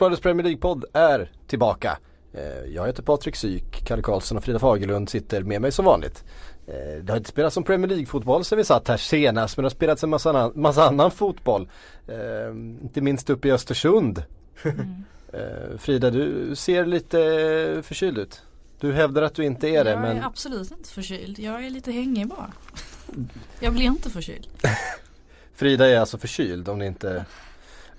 Sportbladets Premier League-podd är tillbaka. Eh, jag heter Patrik Syk, Kalle Karlsson och Frida Fagerlund sitter med mig som vanligt. Eh, det har inte spelats som Premier League-fotboll sen vi satt här senast men det har spelats en massa annan, massa annan fotboll. Eh, inte minst uppe i Östersund. Mm. Frida du ser lite förkyld ut. Du hävdar att du inte är det jag men... Är absolut inte förkyld. Jag är lite hängig bara. Jag blir inte förkyld. Frida är alltså förkyld om ni inte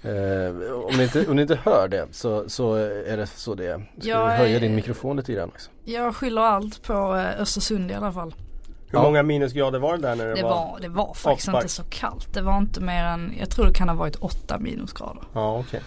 Eh, om, ni inte, om ni inte hör det så, så är det så det är. Ska jag, du höja din mikrofon lite grann också? Jag skyller allt på eh, Östersund i alla fall. Hur ja. många minusgrader var det där när det, det var? var det var faktiskt inte så kallt. Det var inte mer än, jag tror det kan ha varit åtta minusgrader. Ja okej. Okay.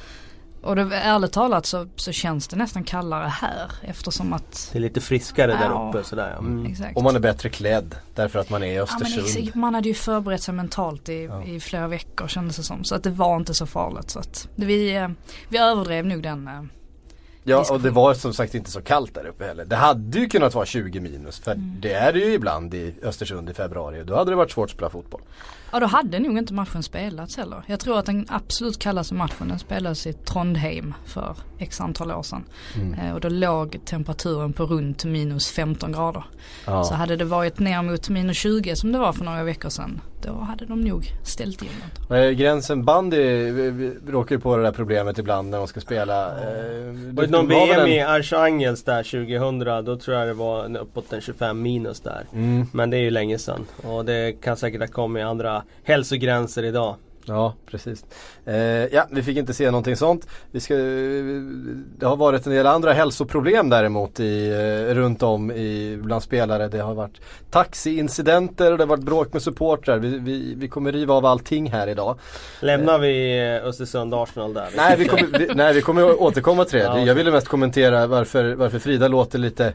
Och det, ärligt talat så, så känns det nästan kallare här eftersom att Det är lite friskare ja, där uppe sådär ja. Mm. Exakt. Och man är bättre klädd därför att man är i Östersund. Ja, men man hade ju förberett sig mentalt i, ja. i flera veckor kändes det som. Så att det var inte så farligt. Så att vi, eh, vi överdrev nog den eh, Ja och det var som sagt inte så kallt där uppe heller. Det hade ju kunnat vara 20 minus för mm. det är det ju ibland i Östersund i februari. Då hade det varit svårt att spela fotboll. Ja då hade nog inte matchen spelats heller. Jag tror att den absolut kallaste matchen den spelades i Trondheim för x antal år sedan. Mm. Eh, och då låg temperaturen på runt minus 15 grader. Ja. Så hade det varit ner mot minus 20 som det var för några veckor sedan. Då hade de nog ställt in något. Eh, gränsen bandy råkar ju på det där problemet ibland när de ska spela. Eh, var det någon VM en... i Archangels där 2000 då tror jag det var uppåt en 25 minus där. Mm. Men det är ju länge sedan. Och det kan säkert ha kommit andra hälsogränser idag. Ja precis. Eh, ja vi fick inte se någonting sånt. Vi ska, det har varit en del andra hälsoproblem däremot i, eh, runt om i, bland spelare. Det har varit taxiincidenter och det har varit bråk med supportrar. Vi, vi, vi kommer riva av allting här idag. Lämnar vi eh, Östersund-Arsenal där? Nej vi, kommer, vi, nej vi kommer återkomma till det. Ja. Jag ville mest kommentera varför, varför Frida låter lite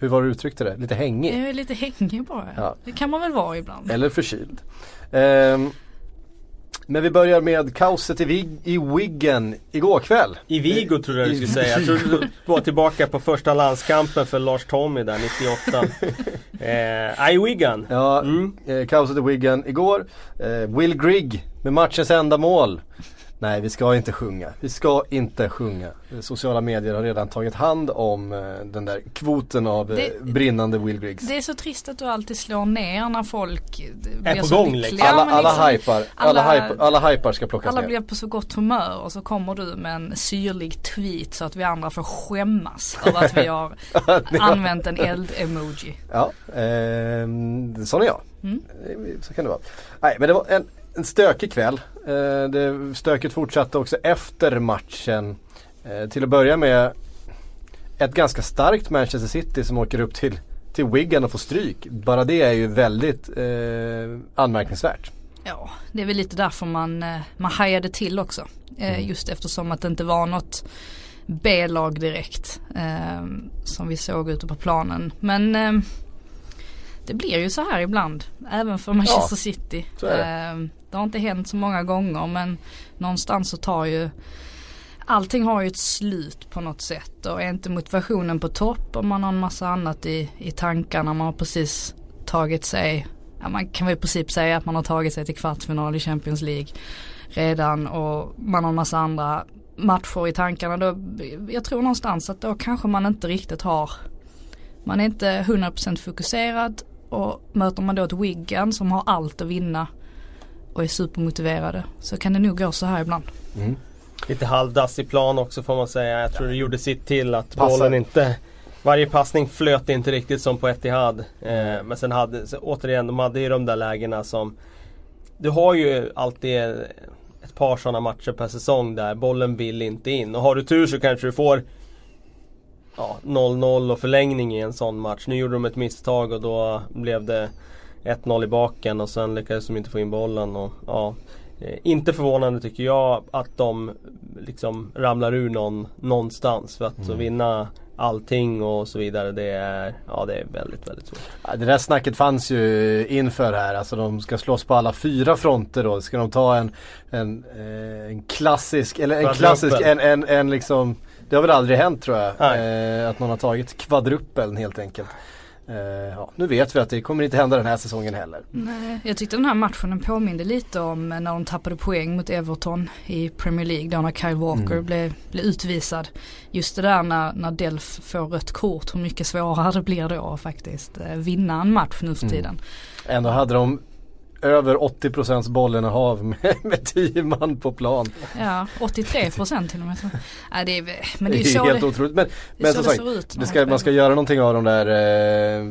hur var du uttryckte det? Lite hängig? Jag är lite hängig bara. Ja. Det kan man väl vara ibland. Eller förkyld. Um, men vi börjar med kaoset i, Vig i Wiggen igår kväll. I Vigo tror jag du skulle säga. Jag tror du var tillbaka på första landskampen för Lars Tommy där 98. eh, I Wigan. Ja, mm. eh, kaoset i Wiggen igår. Eh, Will Grigg med matchens enda mål. Nej, vi ska inte sjunga. Vi ska inte sjunga. Sociala medier har redan tagit hand om eh, den där kvoten av eh, det, brinnande Will Griggs. Det är så trist att du alltid slår ner när folk är på gång liksom. Alla, alla, liksom, hypar, alla, alla, hypar, alla hypar ska plockas alla ner. Alla blir på så gott humör och så kommer du med en syrlig tweet så att vi andra får skämmas över att vi har använt en eld-emoji. Ja, eh, sån är jag. Mm. Så kan det vara. Nej men det var en en stökig kväll. Eh, det, stöket fortsatte också efter matchen. Eh, till att börja med ett ganska starkt Manchester City som åker upp till, till Wigan och får stryk. Bara det är ju väldigt eh, anmärkningsvärt. Ja, det är väl lite därför man, eh, man hajade till också. Mm. Just eftersom att det inte var något B-lag direkt eh, som vi såg ute på planen. Men eh, det blir ju så här ibland. Även för Manchester ja, City. Det. Det har inte hänt så många gånger men någonstans så tar ju Allting har ju ett slut på något sätt och är inte motivationen på topp och man har en massa annat i, i tankarna. Man har precis tagit sig, ja, man kan väl i princip säga att man har tagit sig till kvartsfinal i Champions League redan och man har en massa andra matcher i tankarna. Då, jag tror någonstans att då kanske man inte riktigt har, man är inte 100% fokuserad och möter man då ett Wiggan som har allt att vinna och är supermotiverade så kan det nog gå så här ibland. Mm. Lite halvdassig plan också får man säga. Jag tror det gjorde sitt till att Passar. bollen inte varje passning flöt inte riktigt som på Etihad. Eh, men sen hade, så, återigen, de hade ju de där lägena som Du har ju alltid ett par sådana matcher per säsong där bollen vill inte in. Och har du tur så kanske du får 0-0 ja, och förlängning i en sån match. Nu gjorde de ett misstag och då blev det 1-0 i baken och sen lyckades de inte få in bollen. Och, ja, eh, inte förvånande tycker jag att de liksom ramlar ur någon, någonstans. För att mm. vinna allting och så vidare det är, ja, det är väldigt, väldigt svårt. Ja, det där snacket fanns ju inför här. Alltså de ska slåss på alla fyra fronter då. Ska de ta en, en, eh, en klassisk, eller en klassisk, en, en, en liksom Det har väl aldrig hänt tror jag. Eh, att någon har tagit kvadruppeln helt enkelt. Eh, ja, nu vet vi att det kommer inte hända den här säsongen heller. Nej, jag tyckte den här matchen påminde lite om när de tappade poäng mot Everton i Premier League då när Kyle Walker mm. blev, blev utvisad. Just det där när, när Delf får rött kort, hur mycket svårare det blir då faktiskt eh, vinna en match nu för mm. tiden. Mm. Ändå hade de över 80% bollinnehav med, med 10 man på plan. Ja, 83% till och med. Ja, det är, men det är, det är helt det, otroligt. Men, men som sagt, det ska, man ska göra någonting av de där eh,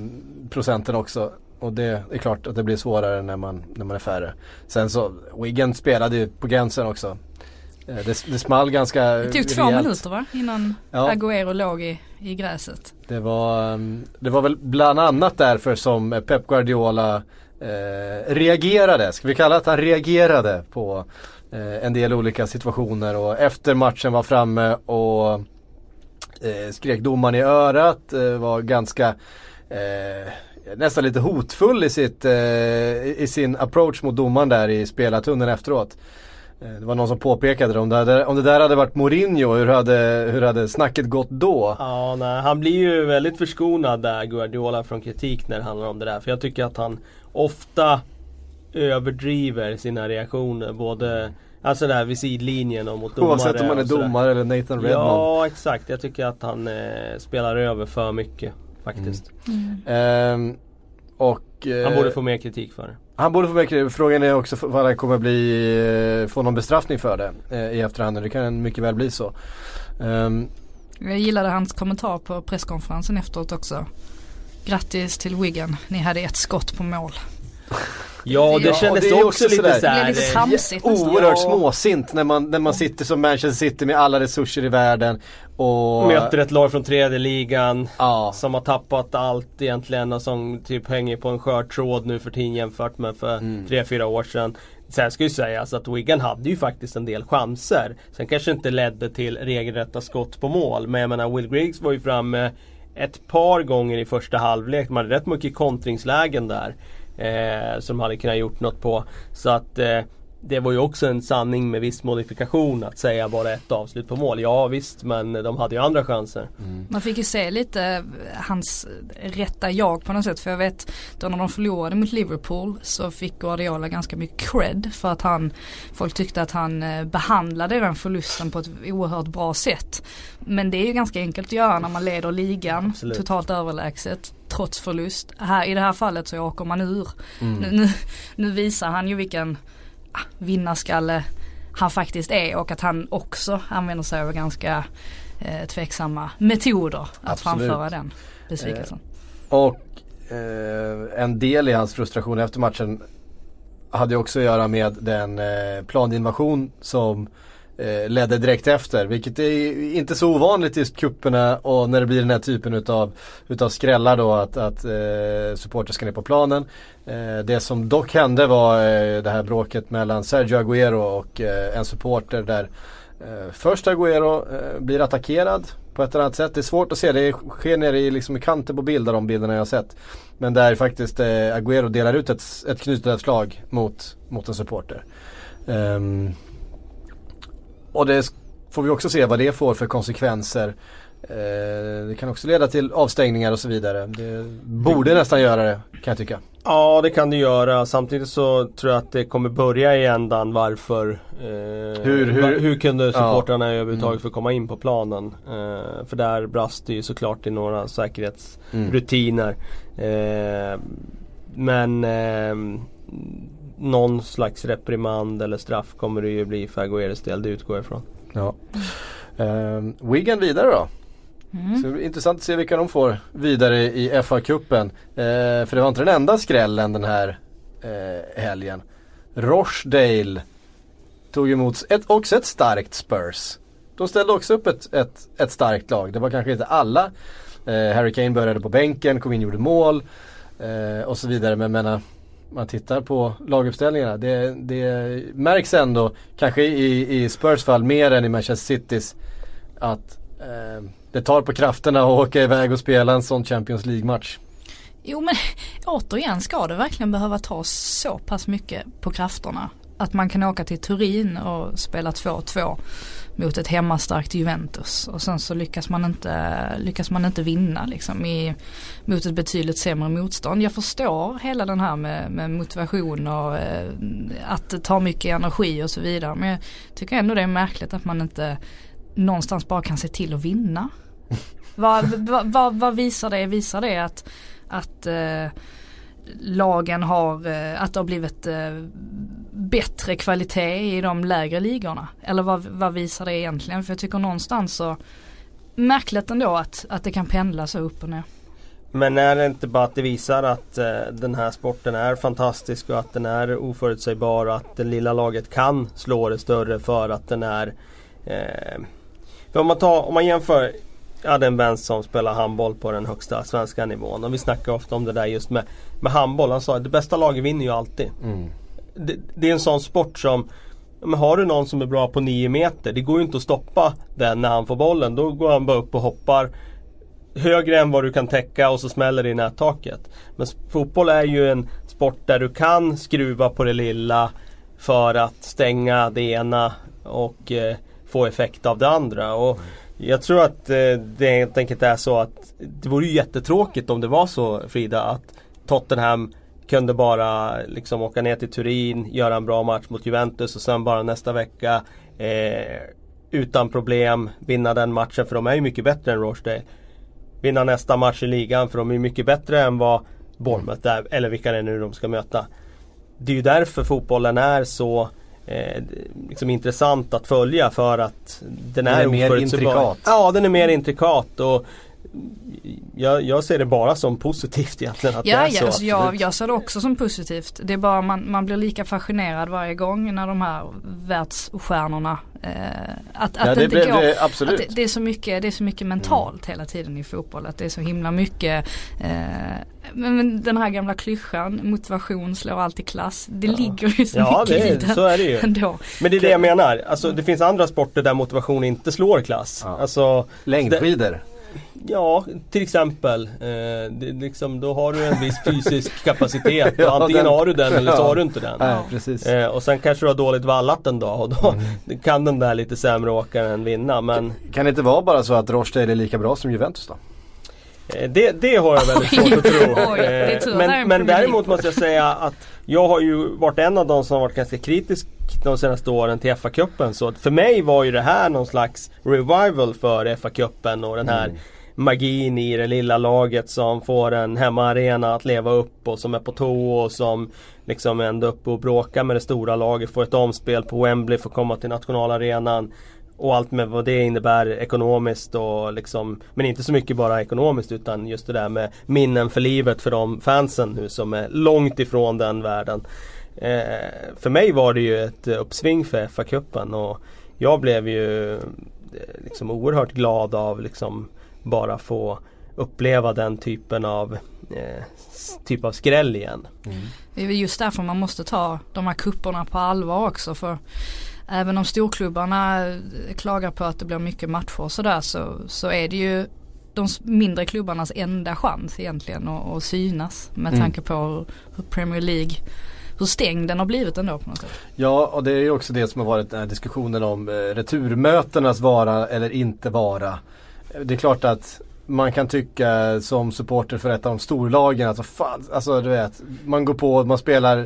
procenten också. Och det är klart att det blir svårare när man, när man är färre. Sen så, Wigan spelade ju på gränsen också. Eh, det, det small ganska Det tog två rejält. minuter va? Innan ja. Agüero låg i, i gräset. Det var, mm, det var väl bland annat därför som Pep Guardiola eh, reagerade, ska vi kalla att han reagerade på eh, en del olika situationer och efter matchen var framme och eh, skrek domaren i örat, eh, var ganska eh, nästan lite hotfull i, sitt, eh, i sin approach mot domaren där i spelartunneln efteråt. Eh, det var någon som påpekade det, om det, hade, om det där hade varit Mourinho, hur hade, hur hade snacket gått då? Ja, nej, han blir ju väldigt förskonad där, Guardiola, från kritik när det handlar om det där. För jag tycker att han ofta överdriver sina reaktioner. Både Alltså där vid sidlinjen och mot domare. Oavsett om man är domare eller Nathan Redmond. Ja exakt, jag tycker att han eh, spelar över för mycket faktiskt. Mm. Mm. Eh, och, eh, han borde få mer kritik för det. Han borde få mer kritik. Frågan är också vad han kommer bli, eh, få någon bestraffning för det eh, i efterhand. Det kan mycket väl bli så. Ehm. jag gillade hans kommentar på presskonferensen efteråt också. Grattis till Wigan, ni hade ett skott på mål. Ja det kändes ja, det också, också lite såhär. Lite tramsigt Oerhört ja. småsint när man, när man sitter som Manchester City med alla resurser i världen. Och... Möter ett lag från tredje ligan ja. som har tappat allt egentligen och som typ hänger på en skör tråd nu för tiden jämfört med för mm. tre, fyra år sedan. Sen ska ju sägas att Wigan hade ju faktiskt en del chanser. Sen kanske inte ledde till regelrätta skott på mål. Men jag menar Will Griggs var ju framme ett par gånger i första halvlek. Man hade rätt mycket kontringslägen där. Eh, som de hade kunnat gjort något på. Så att eh, det var ju också en sanning med viss modifikation att säga bara ett avslut på mål. Ja visst men de hade ju andra chanser. Mm. Man fick ju se lite hans rätta jag på något sätt. För jag vet då när de förlorade mot Liverpool så fick Guardiola ganska mycket cred för att han Folk tyckte att han eh, behandlade den förlusten på ett oerhört bra sätt. Men det är ju ganska enkelt att göra när man leder ligan Absolut. totalt överlägset trots förlust. Här, I det här fallet så åker man ur. Mm. Nu, nu, nu visar han ju vilken vinnarskalle han faktiskt är och att han också använder sig av ganska eh, tveksamma metoder att Absolut. framföra den besvikelsen. Eh, och eh, en del i hans frustration efter matchen hade också att göra med den eh, planinvasion som Eh, ledde direkt efter. Vilket är inte så ovanligt i kupperna och när det blir den här typen utav, utav skrällar då att, att eh, supportrar ska ner på planen. Eh, det som dock hände var eh, det här bråket mellan Sergio Agüero och eh, en supporter där eh, först Agüero eh, blir attackerad på ett eller annat sätt. Det är svårt att se, det sker nere i, liksom i kanten på bilder de bilderna jag har sett. Men där faktiskt eh, Agüero delar ut ett, ett knutet slag mot, mot en supporter. Um, och det får vi också se vad det får för konsekvenser. Eh, det kan också leda till avstängningar och så vidare. Det borde nästan göra det kan jag tycka. Ja det kan det göra. Samtidigt så tror jag att det kommer börja i ändan varför eh, hur, hur, hur kunde supportrarna ja. överhuvudtaget mm. få komma in på planen. Eh, för där brast det ju såklart i några säkerhetsrutiner. Mm. Eh, men eh, någon slags reprimand eller straff kommer det ju bli för Agueres del, det utgår jag ifrån. Ja. Uh, Wigan vidare då? Mm. Så intressant att se vilka de får vidare i FA-cupen. Uh, för det var inte den enda skrällen den här uh, helgen. Rochdale tog emot ett, också ett starkt Spurs. De ställde också upp ett, ett, ett starkt lag. Det var kanske inte alla. Uh, Harry Kane började på bänken, kom in och gjorde mål. och så vidare. Men menar, man tittar på laguppställningarna. Det, det märks ändå, kanske i, i Spurs fall mer än i Manchester Citys, att eh, det tar på krafterna att åka iväg och spela en sån Champions League-match. Jo men återigen ska det verkligen behöva ta så pass mycket på krafterna. Att man kan åka till Turin och spela 2-2 mot ett hemmastarkt Juventus. Och sen så lyckas man inte, lyckas man inte vinna liksom i, mot ett betydligt sämre motstånd. Jag förstår hela den här med, med motivation och eh, att ta mycket energi och så vidare. Men jag tycker ändå det är märkligt att man inte någonstans bara kan se till att vinna. vad, vad, vad, vad visar det? Visar det att, att eh, lagen har, eh, att det har blivit eh, bättre kvalitet i de lägre ligorna? Eller vad, vad visar det egentligen? För jag tycker någonstans så märkligt ändå att, att det kan pendla så upp och ner. Men är det inte bara att det visar att eh, den här sporten är fantastisk och att den är oförutsägbar och att det lilla laget kan slå det större för att den är eh, för om man, tar, om man jämför jag hade en vän som spelar handboll på den högsta svenska nivån och vi snackar ofta om det där just med, med handboll. Han sa att det bästa laget vinner ju alltid. Mm. Det, det, är en sån sport som men har du någon som är bra på 9 meter, det går ju inte att stoppa den när han får bollen. Då går han bara upp och hoppar högre än vad du kan täcka och så smäller det i nättaket. Men fotboll är ju en sport där du kan skruva på det lilla för att stänga det ena och eh, få effekt av det andra. Och jag tror att eh, det helt enkelt är så att det vore ju jättetråkigt om det var så Frida att Tottenham kunde bara liksom åka ner till Turin, göra en bra match mot Juventus och sen bara nästa vecka eh, utan problem vinna den matchen för de är ju mycket bättre än Rochdale. Vinna nästa match i ligan för de är mycket bättre än vad Bournemouth är, eller vilka det är nu de ska möta. Det är ju därför fotbollen är så eh, liksom intressant att följa för att den, den är, är mer intrikat. Ja, den är mer intrikat. Och jag, jag, ser det bara som positivt egentligen att ja, det är så. Alltså jag, jag ser det också som positivt. Det är bara man, man blir lika fascinerad varje gång när de här världsstjärnorna eh, att, att ja, det, inte går, det, absolut. Att det, det, är så mycket, det är så mycket mentalt mm. hela tiden i fotboll. Att det är så himla mycket eh, men den här gamla klyschan, motivation slår alltid klass. Det ja. ligger ju så ja, mycket det, i den. så är det ju. Ändå. Men det är det jag menar. Alltså, det finns andra sporter där motivation inte slår klass. Ja. Alltså, Längdskidor. Ja, till exempel. Eh, det, liksom, då har du en viss fysisk kapacitet. ja, antingen den, har du den eller så har du inte den. Ja, precis. Eh, och sen kanske du har dåligt vallat en dag och då mm. kan den där lite sämre åkaren vinna. Men... Kan, kan det inte vara bara så att Rochdale är lika bra som Juventus då? Eh, det, det har jag väldigt svårt att tro. Eh, men, men däremot måste jag säga att jag har ju varit en av de som har varit ganska kritisk de senaste åren till FA-cupen. Så för mig var ju det här någon slags revival för FA-cupen och den här mm magin i det lilla laget som får en hemmaarena att leva upp och som är på tå och som liksom ändå uppe och bråkar med det stora laget. Får ett omspel på Wembley, får komma till nationalarenan och allt med vad det innebär ekonomiskt och liksom Men inte så mycket bara ekonomiskt utan just det där med minnen för livet för de fansen nu som är långt ifrån den världen. Eh, för mig var det ju ett uppsving för FA-cupen och jag blev ju eh, liksom oerhört glad av liksom bara få uppleva den typen av eh, typ av skräll igen. Mm. Det är just därför man måste ta de här kupperna på allvar också för även om storklubbarna klagar på att det blir mycket matcher och sådär så, så är det ju de mindre klubbarnas enda chans egentligen att, att synas med mm. tanke på hur Premier League hur stängd den har blivit ändå på något sätt. Ja och det är ju också det som har varit den här diskussionen om eh, returmötenas vara eller inte vara. Det är klart att man kan tycka som supporter för ett av de storlagen att fan, alltså du vet, man går på, man spelar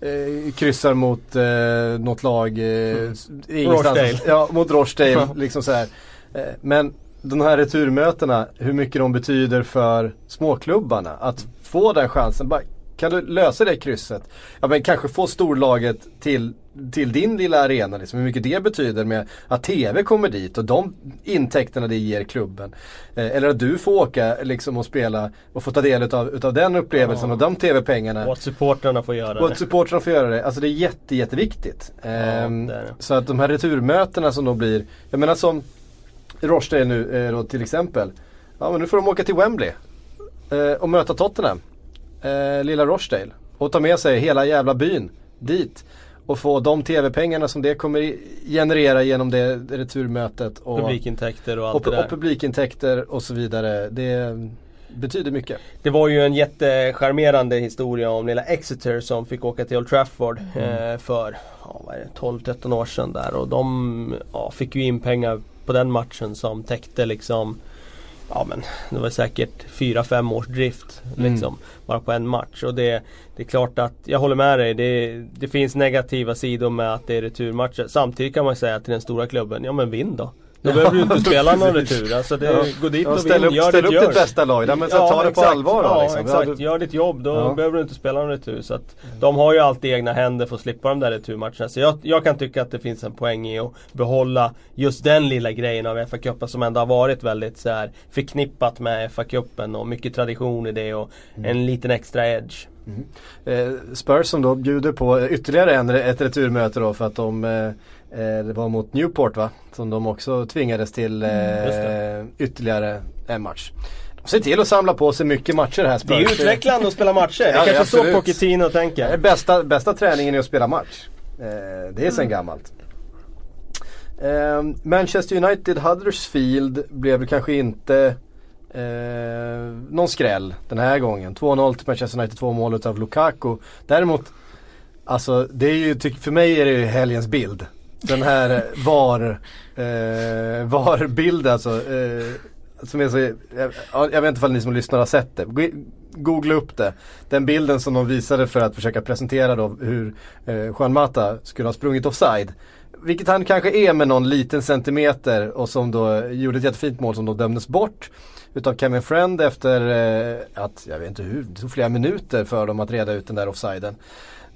eh, kryssar mot eh, något lag eh, Rochdale. Ja, mot Rochdale. liksom så här. Eh, men de här returmötena, hur mycket de betyder för småklubbarna. Att få den chansen. Bara, kan du lösa det krysset? Ja men kanske få storlaget till, till din lilla arena. Liksom, hur mycket det betyder med att TV kommer dit och de intäkterna det ger klubben. Eh, eller att du får åka liksom, och spela och få ta del utav, utav den upplevelsen ja. och de TV-pengarna. Och att supportrarna får göra det. Och att supportrarna får göra det. Alltså det är jätte, jätteviktigt. Ja, ehm, det det. Så att de här returmötena som då blir, jag menar som Rochdale nu eh, då till exempel. Ja men nu får de åka till Wembley eh, och möta Tottenham eh, lilla Rochdale och ta med sig hela jävla byn dit. Och få de tv-pengarna som det kommer generera genom det returmötet. Och, publikintäkter och allt och, det där. Och publikintäkter och så vidare. Det, betyder mycket. Det var ju en jättecharmerande historia om lilla Exeter som fick åka till Old Trafford mm. eh, för ja, 12-13 år sedan där och de ja, fick ju in pengar på den matchen som täckte liksom Ja men det var säkert 4-5 års drift liksom mm. Bara på en match och det, det är klart att jag håller med dig. Det, det finns negativa sidor med att det är returmatcher. Samtidigt kan man säga till den stora klubben, ja men vinn då. Då behöver du inte spela någon retur. Alltså det, ja. Gå dit och, och vinn, gör ställ ditt upp ditt bästa lag men så ja, ta det på allvar då, Ja liksom. exakt, gör ditt jobb. Då ja. behöver du inte spela någon retur. Så att De har ju alltid egna händer för att slippa de där returmatcherna. Så jag, jag kan tycka att det finns en poäng i att behålla just den lilla grejen av FA-cupen som ändå har varit väldigt så här, förknippat med FA-cupen och mycket tradition i det och mm. en liten extra edge. Mm. Eh, Spurs som då bjuder på ytterligare en, ett returmöte då för att de Eh, det var mot Newport va? Som de också tvingades till mm, eh, ytterligare en match. Ser till att samla på sig mycket matcher här Spurs. Det är utvecklande att spela matcher. Det är kanske så Pochettino tänker. Det bästa, bästa träningen är att spela match. Eh, det är sen mm. gammalt. Eh, Manchester United Huddersfield blev kanske inte eh, någon skräll den här gången. 2-0 till Manchester United, två mål av Lukaku. Däremot, alltså det är ju, för mig är det ju helgens bild den här eh, VAR, eh, VAR-bild alltså. Eh, som är så, jag, jag vet inte om ni som lyssnar har sett det. Googla upp det. Den bilden som de visade för att försöka presentera då hur eh, Juan Mata skulle ha sprungit offside. Vilket han kanske är med någon liten centimeter och som då gjorde ett jättefint mål som då dömdes bort. Utav Kevin Friend efter eh, att, jag vet inte hur, det tog flera minuter för dem att reda ut den där offsiden.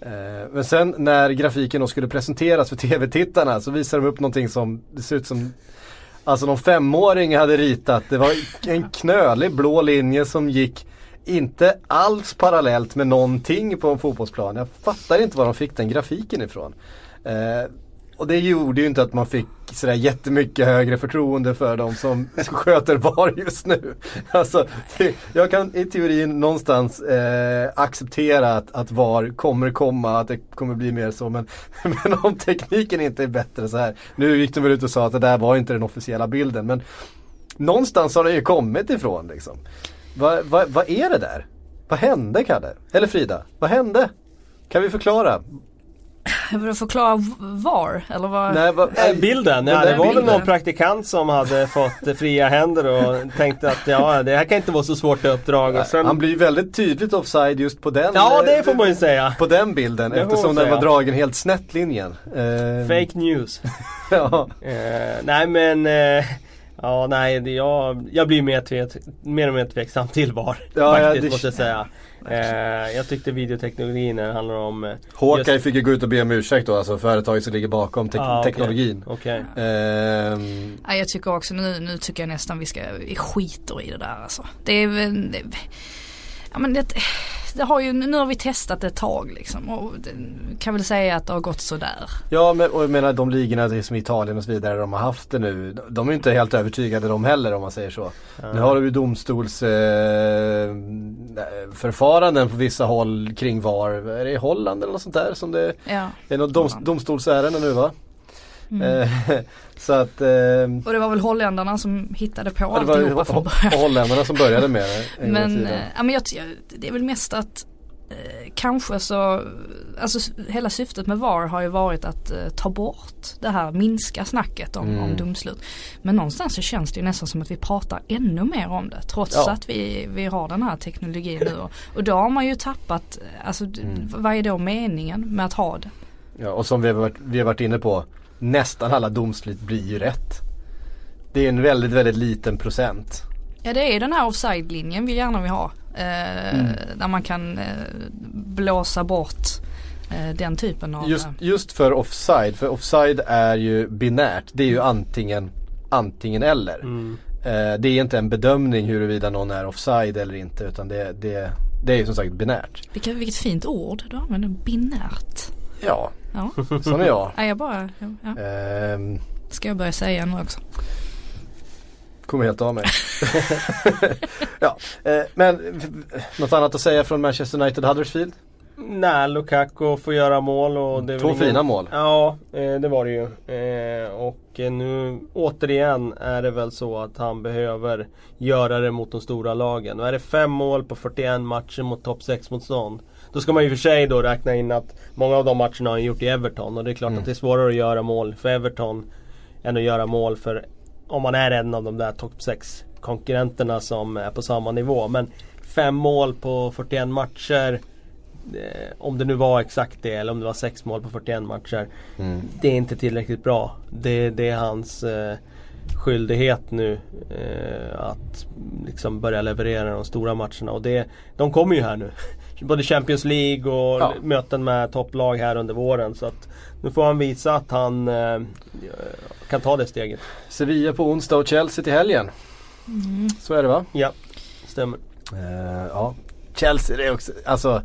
Eh, men sen när grafiken då skulle presenteras för tv-tittarna så visade de upp någonting som det ser ut som Alltså någon femåring hade ritat. Det var en knölig blå linje som gick inte alls parallellt med någonting på en fotbollsplan. Jag fattar inte var de fick den grafiken ifrån. Eh, och det gjorde ju inte att man fick sådär jättemycket högre förtroende för dem som sköter VAR just nu. Alltså, jag kan i teorin någonstans eh, acceptera att, att VAR kommer komma, att det kommer bli mer så. Men, men om tekniken inte är bättre så här. Nu gick de väl ut och sa att det där var inte den officiella bilden. Men någonstans har det ju kommit ifrån liksom. Vad va, va är det där? Vad hände Kalle? Eller Frida? Vad hände? Kan vi förklara? För att förklara VAR? Eller vad? Nej, va, äh, bilden, ja, det var bilden. väl någon praktikant som hade fått fria händer och tänkte att ja, det här kan inte vara så svårt uppdrag. Och sen... Han blir väldigt tydligt offside just på den Ja det får man ju säga. På den bilden det eftersom den var dragen helt snett linjen. Uh... Fake news. ja. Uh, nej men uh... Ja nej, det, jag, jag blir mer, tvet, mer och mer tveksam till VAR. Ja, faktiskt ja, det, måste jag säga. Eh, jag tyckte videoteknologin handlar om eh, Håkan just... fick ju gå ut och be om ursäkt då, alltså företaget som ligger bakom te ah, okay. teknologin. Okay. Eh, ja, jag tycker också nu, nu tycker jag nästan vi ska, vi skiter i det där alltså. Det är det, ja men det, det har ju, nu har vi testat ett tag liksom och kan väl säga att det har gått sådär. Ja men och jag menar de ligorna som Italien och så vidare de har haft det nu. De är inte helt övertygade de heller om man säger så. Mm. Nu har de ju domstolsförfaranden eh, på vissa håll kring VAR. Är det i Holland eller något sånt där som det ja. är något dom, domstolsärende nu va? Mm. Eh, så att, eh, och det var väl holländarna som hittade på ja, alltihopa från början. holländarna som började med det. Men ja, men jag, det är väl mest att eh, kanske så, alltså hela syftet med VAR har ju varit att eh, ta bort det här, minska snacket om, mm. om domslut. Men någonstans så känns det ju nästan som att vi pratar ännu mer om det trots ja. att vi, vi har den här teknologin nu. Och, och då har man ju tappat, alltså mm. vad är då meningen med att ha det? Ja och som vi har varit, vi har varit inne på nästan alla domslut blir ju rätt. Det är en väldigt, väldigt liten procent. Ja det är den här offside-linjen vi gärna vill ha. Eh, mm. Där man kan eh, blåsa bort eh, den typen av... Just, just för offside, för offside är ju binärt. Det är ju antingen, antingen eller. Mm. Eh, det är inte en bedömning huruvida någon är offside eller inte utan det, det, det är ju som sagt binärt. Vilket, vilket fint ord du använder, binärt. Ja, ja. sån är jag. ja, jag bara, ja. Ähm, Ska jag börja säga nu också? Kommer helt av mig. ja, eh, men något annat att säga från Manchester United Huddersfield? Nej, Lukaku får göra mål och det är Två ingen... fina mål. Ja, eh, det var det ju. Eh, och nu återigen är det väl så att han behöver göra det mot de stora lagen. Nu är det fem mål på 41 matcher mot topp 6 motstånd. Då ska man ju för sig då räkna in att många av de matcherna har han gjort i Everton och det är klart Mm. att det är svårare att göra mål för Everton än att göra mål för om man är en av de där topp 6 konkurrenterna som är på samma nivå. Men fem mål på 41 matcher eh, om det nu var exakt det eller om det var sex mål på 41 matcher. Mm. Det är inte tillräckligt bra. Det, det är hans eh, skyldighet nu eh, att liksom börja leverera de stora matcherna. Och det, de kommer ju här nu. Både Champions League och Ja. möten med topplag här under våren. Så att nu får han visa att han eh, kan ta det steget. Sevilla på onsdag och Chelsea till helgen. Mm. Så är det va? Ja, stämmer. Eh, ja. Chelsea, det är också, alltså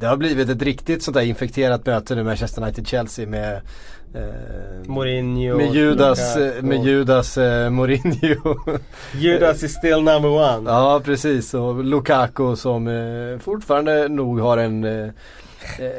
det har blivit ett riktigt sånt där infekterat möte nu Manchester United-Chelsea med eh, Mourinho. med Judas, Lukaku. eh, med Judas eh, Mourinho. Judas is still number one. ja precis och Lukaku som eh, fortfarande nog har en, eh,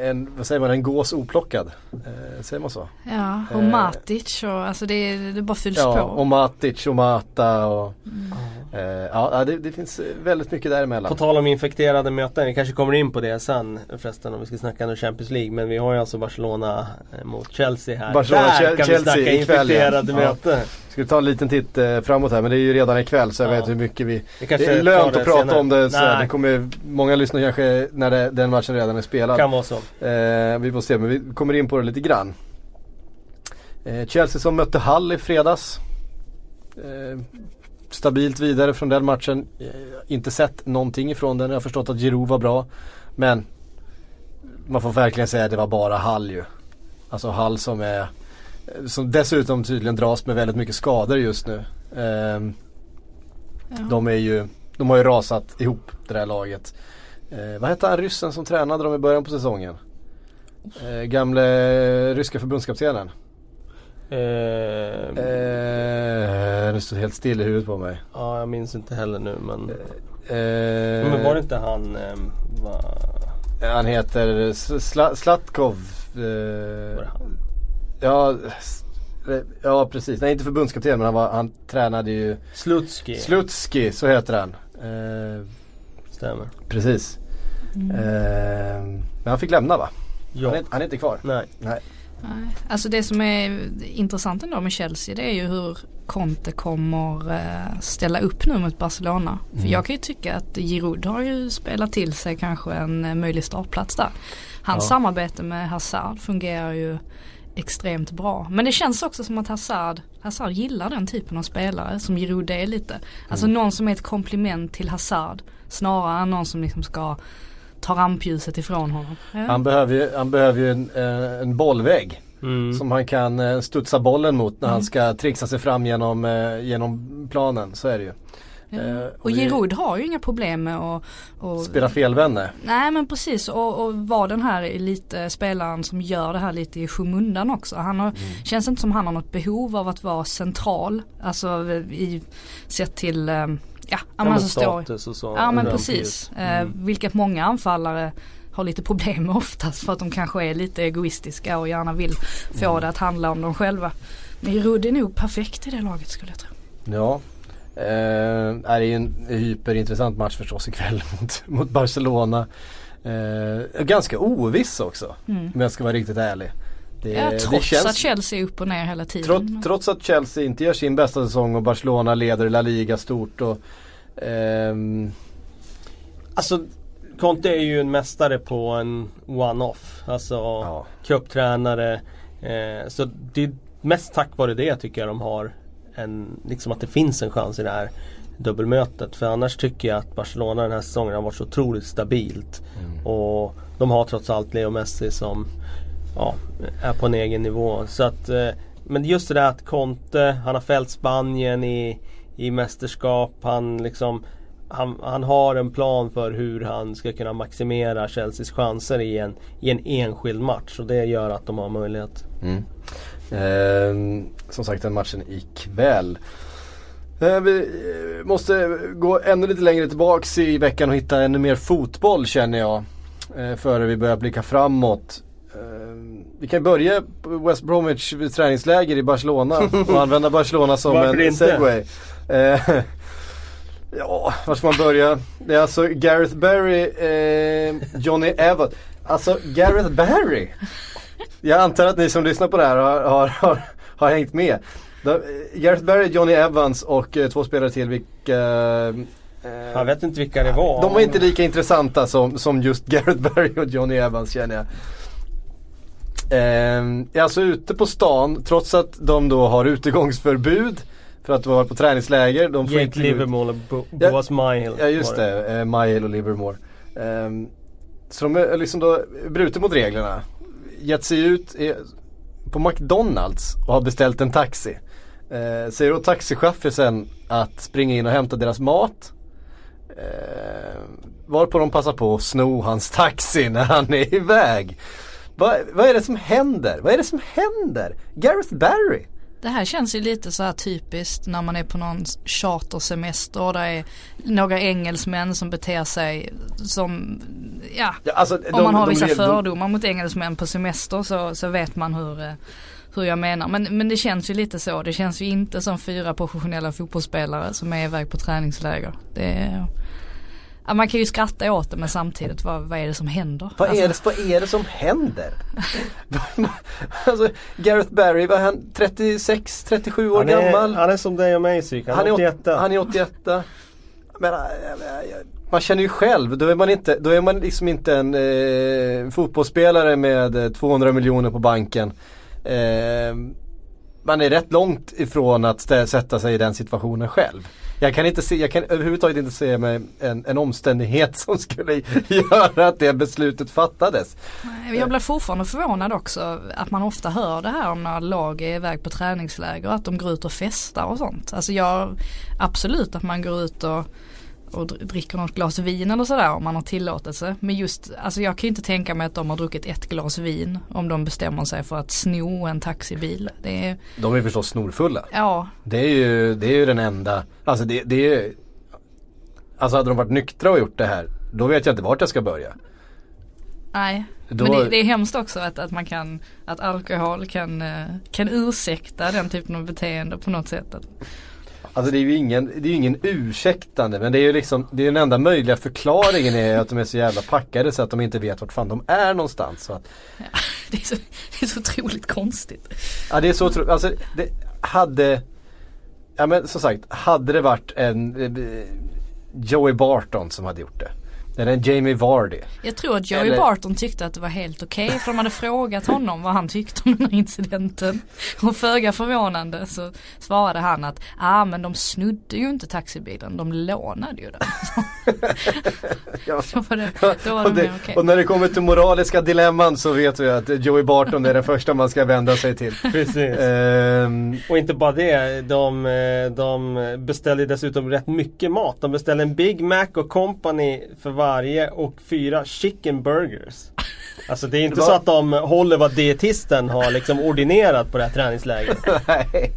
en, vad säger man, en gås oplockad. Eh, säger man så? Ja, och Eh. Matic och alltså det, det bara fylls Ja, på. och Matic och Mata och Mm. Eh, ja det, det finns väldigt mycket På däremellan. tal om infekterade möten, vi kanske kommer in på det sen förresten om vi ska snacka om Champions League. Men vi har ju alltså Barcelona eh, mot Chelsea här. Barcelona, Där Chel- kan Chelsea vi snacka ikväll, ja. infekterade Ja. möten. Ska vi ta en liten titt eh, framåt här men det är ju redan ikväll så jag Ja. vet hur mycket vi kanske Det är lönt att prata senare. om det så det kommer, Många lyssnar kanske när det, den matchen redan är spelad. kan vara så. Eh, vi får se men vi kommer in på det lite grann. Eh, Chelsea som mötte Hull i fredags. Eh, stabilt vidare från den matchen. Eh, inte sett någonting ifrån den. Jag har förstått att Giroud var bra. Men man får verkligen säga att det var bara Hull ju. Alltså Hull som är som dessutom tydligen dras med väldigt mycket skador just nu. Ehm, Ja. de är ju, de har ju rasat ihop det där laget. Eh, vad hette han ryssen som tränade dem i början på säsongen? Eh, gamle ryska förbundskaptenen. Eh, Eh, det står helt still i huvudet på mig. Ja, jag minns inte heller nu men. Eh, Men var det inte han, eh, va, Han heter Sla- Slatkov. Eh, var det han? ja, eh, ja precis. Nej inte förbundskapten men han, var, han tränade ju Slutski. Slutski, så heter han. Eh, Stämmer. precis. Mm. Eh, men han fick lämna va? Ja. Han, är, han är inte kvar. Nej. Nej. Nej. Alltså det som är intressant ändå med Chelsea det är ju hur Conte kommer eh, ställa upp nu mot Barcelona. För Mm. jag kan ju tycka att Giroud har ju spelat till sig kanske en eh, möjlig startplats där. Hans Ja. samarbete med Hazard fungerar ju extremt bra. Men det känns också som att Hazard, Hazard gillar den typen av spelare som Giroud är lite. Alltså Mm. någon som är ett komplement till Hazard snarare än någon som liksom ska ta rampljuset ifrån honom. Ja. Han behöver ju, han behöver ju en, eh, en bollvägg. Mm. Som han kan eh, studsa bollen mot när Mm. han ska trixa sig fram genom, eh, genom planen. Så är det ju. Eh, och det- Giroud har ju inga problem med att att- Spela felvänner. Nej men precis och, och vara den här elitspelaren som gör det här lite i skymundan också. Han har, känns inte som han har något behov av att vara central. Alltså i, sett till, eh, ja, ja men så står status och så. Ja men precis. Mm. Eh, vilket många anfallare har lite problem med oftast för att de kanske är lite egoistiska och gärna vill få Mm. det att handla om dem själva. Men Giroud är nog perfekt i det laget skulle jag tro. Ja. Eh, det är ju en hyperintressant match förstås ikväll mot, mot Barcelona. Eh, ganska oviss också. Mm. Om jag ska vara riktigt ärlig. Det, Ja, det trots känns- att Chelsea är upp och ner hela tiden. Trots, trots att Chelsea inte gör sin bästa säsong och Barcelona leder La Liga stort och ehm, Alltså Conte är ju en mästare på en one-off. Alltså ja. cuptränare. Eh, så det är mest tack vare det tycker jag de har en, liksom att det finns en chans i det här dubbelmötet. För annars tycker jag att Barcelona den här säsongen har varit så otroligt stabilt. Mm. Och de har trots allt Leo Messi som ja, är på en egen nivå. Så att, eh, men just det där att Conte, han har fällt Spanien i, i mästerskap. Han, liksom, han, han har en plan för hur han ska kunna maximera Chelseas chanser i en, i en enskild match. Och det gör att de har möjlighet. Mm. Eh, som sagt den matchen ikväll. Eh, vi eh, måste gå ännu lite längre tillbaks i veckan och hitta ännu mer fotboll känner jag. före vi börjar blicka framåt. Vi kan börja West Bromwich träningsläger i Barcelona och använda Barcelona som en segway. Eh, ja, var ska man börja? Det är alltså Gareth Barry, eh, Johnny Evans. Alltså Gareth Barry. Jag antar att ni som lyssnar på det här har, har, har, har hängt med. Eh, Gareth Barry, Johnny Evans och eh, två spelare till vilka eh, Jag vet inte vilka det var. de var inte lika intressanta som, som just Gareth Barry och Johnny Evans känner jag. Är alltså ute på stan trots att de då har utegångsförbud för att vara på träningsläger. De får Jake inte. Livermore och Bo- Ja, Boas Mile. Ja just det, eh, Mile och Livermore. Ehm, så de är liksom då brutit mot reglerna. Gett sig ut på McDonalds och har beställt en taxi. Eh, säger åt taxichauffören att springa in och hämta deras mat. Eh, varpå de passar på att sno hans taxi när han är iväg. Va, vad är det som händer? Vad är det som händer? Gareth Barry? Det här känns ju lite så här typiskt när man är på någon chartersemester och det är några engelsmän som beter sig som, ja, Ja, alltså, om de- man har de- vissa de- fördomar mot engelsmän på semester så, så vet man hur, eh, hur jag menar. Men, men det känns ju lite så. Det känns ju inte som fyra professionella fotbollsspelare som är iväg på träningsläger. Det är, ja, man kan ju skratta åt det men samtidigt vad, vad är det som händer? Vad, Alltså, är det, vad är det som händer? alltså, Gareth Barry, var han 36, 37 år han, är, gammal? han är som dig och mig psyk. Han, Han är är åt- 81. Han är 81. Men, äh, äh, man känner ju själv, då är man, inte, då är man liksom inte en eh, fotbollsspelare med eh, 200 miljoner på banken. Eh, man är rätt långt ifrån att sätta sig i den situationen själv. Jag kan, inte se, jag kan överhuvudtaget inte se mig en, en omständighet som skulle göra att det beslutet fattades. Jag blir fortfarande förvånad också att man ofta hör det här om när lag är iväg på träningsläger att de går ut och festar och sånt. Alltså jag, absolut att man går ut och, och dr- dricker något glas vin eller sådär om man har tillåtelse. Men just, alltså jag kan ju inte tänka mig att de har druckit ett glas vin om de bestämmer sig för att sno en taxibil. Det är, De är förstås snorfulla. ja, Det är ju, det är ju den enda, alltså det, det är ju Alltså hade de varit nyktra och gjort det här Då vet jag inte vart jag ska börja nej. Då- Men det, det är hemskt också att, att man kan, att alkohol kan, eh, kan ursäkta den typen av beteende på något sätt. Alltså det är ju ingen, det är ingen ursäktande men det är ju liksom Det är den enda möjliga förklaringen är att de är så jävla packade så att de inte vet vart fan de är någonstans så att, det, är så, det är så otroligt konstigt. Ja det är så tro, alltså det hade Ja men som sagt, hade det varit en eh, Joey Barton som hade gjort det Eller en Jamie Vardy Jag tror att Joey Eller- Barton tyckte att det var helt okej för de hade frågat honom vad han tyckte om den här incidenten. Och föga förvånande så svarade han att ah men de snudde ju inte taxibilen, de lånade ju den. Ja. Då var det, då var och, det okej. och när det kommer till moraliska dilemman så vet vi att Joey Barton är den första man ska vända sig till. Precis. Ehm, Och inte bara det, de, de beställer dessutom rätt mycket mat. De beställer en Big Mac och Company för varje och fyra chicken burgers. Alltså det är inte Det var- så att de håller vad dietisten har liksom ordinerat på det här träningslägret. nej.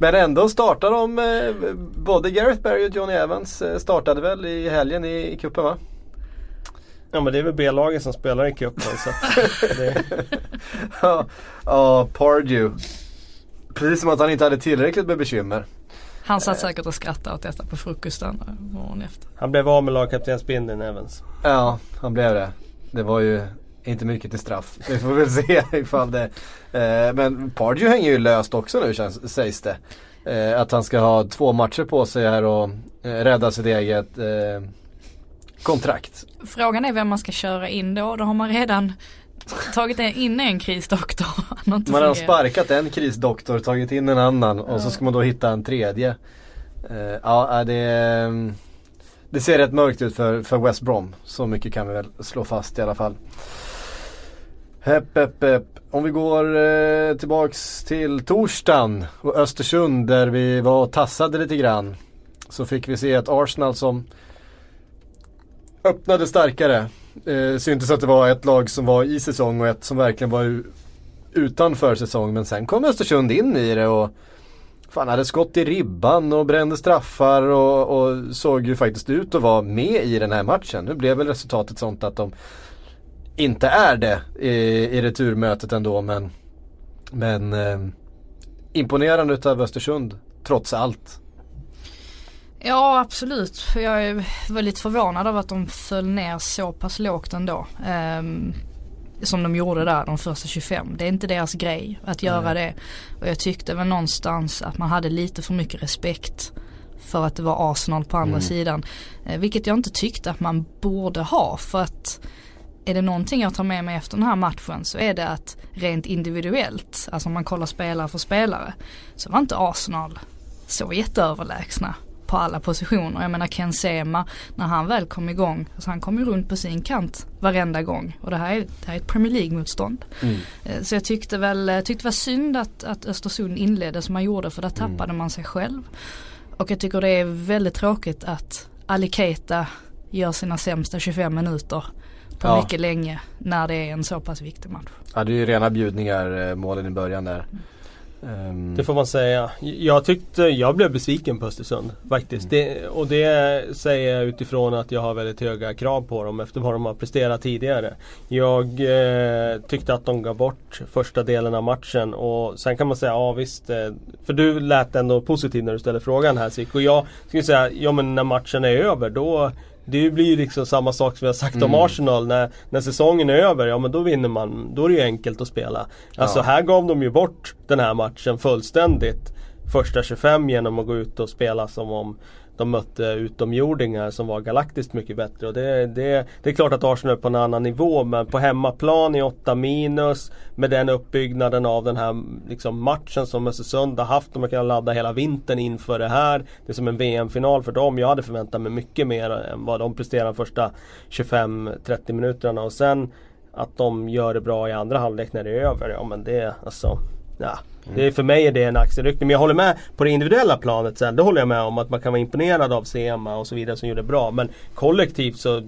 Men ändå startar de, eh, både Gareth Barry och Johnny Evans eh, startade väl i helgen i, i cupen va? Ja men det är väl B-laget som spelar i cupen så att det, Ja, ja, Pardew. Precis som att han inte hade tillräckligt med bekymmer. Han satt säkert och skrattade åt detta på frukosten morgonen efter. Han blev av med lagkaptensbindeln Evans. Ja, han blev det. Det var ju inte mycket till straff. Vi får väl se ifall det. Eh, men Pardew hänger ju löst också nu känns, sägs det. Eh, att han ska ha två matcher på sig här och eh, rädda sitt eget eh, kontrakt. Frågan är vem man ska köra in då. Då har man redan tagit in en krisdoktor. Man har sparkat en krisdoktor, tagit in en annan och så ska man då hitta en tredje. Eh, ja, det, det ser rätt mörkt ut för, för West Brom. Så mycket kan vi väl slå fast i alla fall. Hepp, hepp, hepp. Om vi går eh, tillbaks till torsdagen och Östersund där vi var och tassade lite grann. Så fick vi se ett Arsenal som öppnade starkare. Eh, syntes att det var ett lag som var i säsong och ett som verkligen var utanför säsong. Men sen kom Östersund in i det och fan hade skott i ribban och brände straffar och, och såg ju faktiskt ut att vara med i den här matchen. Nu blev väl resultatet sånt att de inte är det i, i returmötet ändå men, men eh, imponerande utav Östersund trots allt. Ja absolut. Jag var lite förvånad över att de föll ner så pass lågt ändå. Um, som de gjorde där de första 25. Det är inte deras grej att göra mm. det. Och jag tyckte väl någonstans att man hade lite för mycket respekt för att det var Arsenal på andra mm. sidan. Eh, vilket jag inte tyckte att man borde ha för att är det någonting jag tar med mig efter den här matchen så är det att rent individuellt, alltså om man kollar spelare för spelare, så var inte Arsenal så jätteöverlägsna på alla positioner. Jag menar Ken Sema, när han väl kom igång, alltså han kom ju runt på sin kant varenda gång. Och det här är, det här är ett Premier League-motstånd. Mm. Eh, så jag tyckte väl, jag tyckte det var synd att, att Östersund inledde som man gjorde för där mm. tappade mm. man sig själv. Och jag tycker det är väldigt tråkigt att Ali Keita gör sina sämsta 25 minuter på ja. mycket länge när det är en så pass viktig match. Ja det är ju rena bjudningar eh, målen i början där. Mm. Um... Det får man säga. Jag tyckte, jag blev besviken på Östersund faktiskt. Mm. Det, och det säger jag utifrån att jag har väldigt höga krav på dem efter vad de har presterat tidigare. Jag eh, tyckte att de gav bort första delen av matchen och sen kan man säga, ja visst. Eh, för du lät ändå positiv när du ställde frågan här Sik. Och jag skulle säga, ja men när matchen är över då det blir ju liksom samma sak som har sagt mm. om Arsenal. När, när säsongen är över, ja men då vinner man. Då är det ju enkelt att spela. Alltså ja. här gav de ju bort den här matchen fullständigt. Första 25 genom att gå ut och spela som om de mötte utomjordingar som var galaktiskt mycket bättre. Och det, det, det är klart att Arsenal är på en annan nivå men på hemmaplan i 8 minus med den uppbyggnaden av den här liksom, matchen som Östersund har haft. De har kunnat ladda hela vintern inför det här. Det är som en VM-final för dem. Jag hade förväntat mig mycket mer än vad de presterade de första 25-30 minuterna. Och sen att de gör det bra i andra halvlek när det är över. Ja men det, alltså, ja. Det är, för mig är det en axelryckning. Men jag håller med på det individuella planet sen. Det håller jag med om att man kan vara imponerad av Sema och så vidare som gjorde bra. Men kollektivt så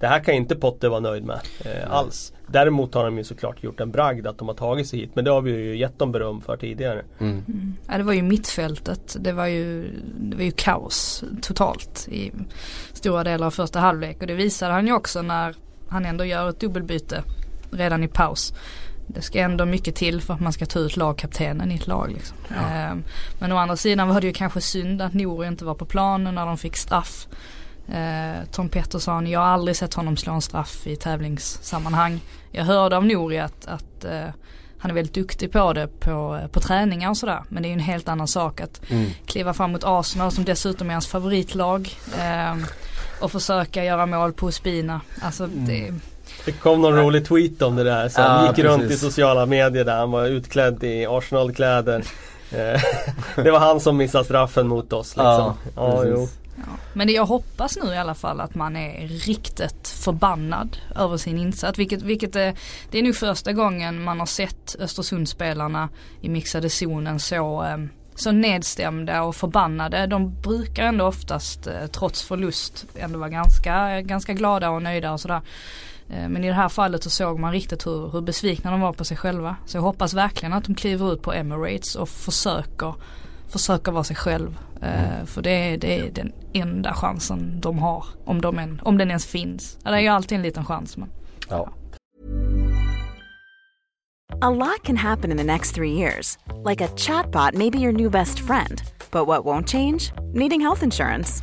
det här kan inte Potter vara nöjd med eh, alls. Däremot har de ju såklart gjort en bragd att de har tagit sig hit. Men det har vi ju gett dem beröm för tidigare. Mm. Mm. Ja, det var ju mittfältet. Det var ju, det var ju kaos totalt i stora delar av första halvlek. Och det visade han ju också när han ändå gör ett dubbelbyte redan i paus det ska ändå mycket till för att man ska ta ut lagkaptenen i ett lag. Liksom. Ja. Eh, men å andra sidan var det ju kanske synd att Nouri inte var på planen när de fick straff. Eh, Tom Pettersson, jag har aldrig sett honom slå en straff i tävlingssammanhang. Jag hörde av Nouri att, att eh, han är väldigt duktig på det på, på träningar och sådär. Men det är ju en helt annan sak att mm. kliva fram mot Arsenal som dessutom är hans favoritlag. Eh, och försöka göra mål på Spina. Alltså mm. det det kom någon rolig tweet om det där. Så han gick precis. runt i sociala medier där han var utklädd i Arsenal-kläder. Eh, det var han som missade straffen mot oss liksom. Ja, ja, jo. Ja. Men det jag hoppas nu i alla fall att man är riktigt förbannad över sin insats. Vilket, vilket är, det är nu första gången man har sett Östersundsspelarna i mixade zonen så, eh, så nedstämda och förbannade. De brukar ändå oftast eh, trots förlust ändå vara ganska, ganska glada och nöjda och sådär. Eh, men i det här fallet så såg man riktigt hur, hur besvikna de var på sig själva. Så jag hoppas verkligen att de kliver ut på Emirates och försöker, försöker vara sig själv. Eh, mm. För det är, det är den enda chansen de har. Om, de en, om den ens finns. Det är ju alltid en liten chans men. Ja. A lot can happen in the next three years. Like a chatbot may be your new best friend. But what won't change? Needing health insurance.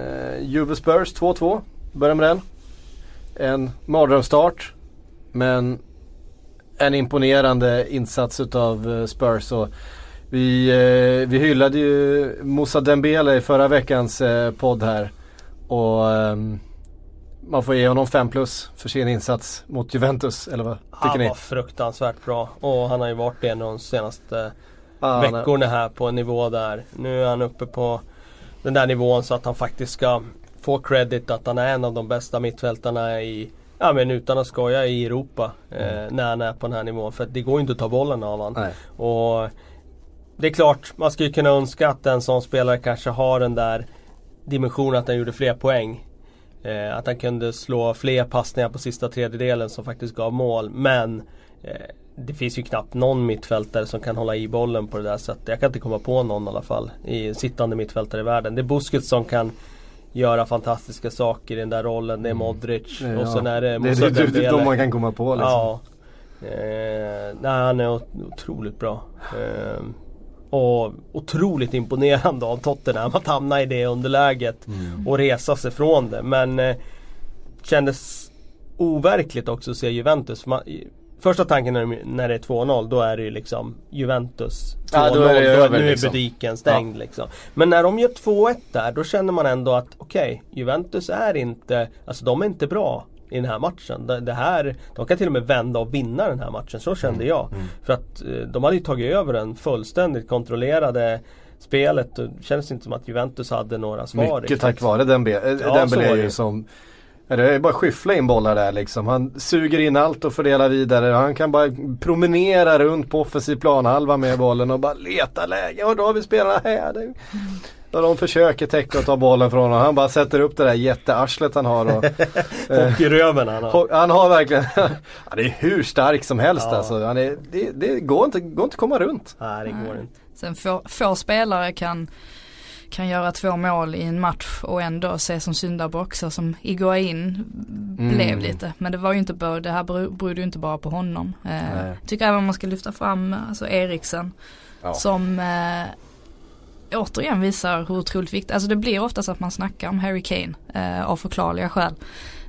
Uh, Juve Spurs 2-2. Börjar med den. en mardrömsstart. Men en imponerande insats utav eh, Spurs. Och vi, eh, vi hyllade ju Moussa Dembele i förra veckans eh, podd här. Och ehm, man får ge honom 5 plus för sin insats mot Juventus, eller vad tycker han ni? Han var fruktansvärt bra och han har ju varit det de senaste ah, veckorna här på en nivå där. Nu är han uppe på den där nivån så att han faktiskt ska få credit att han är en av de bästa mittfältarna i ja men utan att skoja i Europa eh, när han är på den här nivån. För det går ju inte att ta bollen av honom. Och det är klart, man skulle kunna önska att en sån spelare kanske har den där dimensionen att han gjorde fler poäng. Eh, att han kunde slå fler passningar på sista tredjedelen som faktiskt gav mål. Men det finns ju knappt någon mittfältare som kan hålla i bollen på det där sättet. Jag kan inte komma på någon i alla fall. I sittande mittfältare i världen. Det är Busquets som kan göra fantastiska saker i den där rollen. Det är mm. Modric ja, och sen är det Moussa Det är det, de man kan komma på liksom. Ja. Eh, nej, han är otroligt bra. Eh, och otroligt imponerande av Tottenham att hamna i det underläget mm. och resa sig från det. Men eh, kändes overkligt också att se Juventus. Man, första tanken när, när det är 2-0 då är det ju liksom Juventus 2-0. Ja, då är det över, nu är liksom. butiken stängd ja. liksom. Men när de gör 2-1 där då känner man ändå att okej, okay, Juventus är inte, alltså de är inte bra i den här matchen. Det, det, här, de kan till och med vända och vinna den här matchen. Så kände mm. jag. Mm. För att eh, de hade ju tagit över den fullständigt kontrollerade spelet. Det kändes inte som att Juventus hade några svar. Mycket tack vare den, be, ja, den som det är bara att skyffla in bollar där liksom. Han suger in allt och fördelar vidare. Han kan bara promenera runt på offensiv planhalva med bollen och bara leta lägen. Och då har vi spelarna här. Och de försöker täcka och ta bollen från honom. Han bara sätter upp det där jättearslet han har. Och, och i röven han har. Han har verkligen, han är hur stark som helst ja. alltså. Han är, det, det går, inte, går inte att komma runt. Nej det går inte. Sen få, få spelare kan kan göra två mål i en match och ändå se som syndabock så som Iguain mm. blev lite. Men det var ju inte bara, det här berodde ju inte bara på honom. Eh, tycker även man ska lyfta fram alltså Eriksen ja. som eh, återigen visar hur otroligt viktigt, alltså det blir oftast att man snackar om Harry Kane eh, av förklarliga skäl.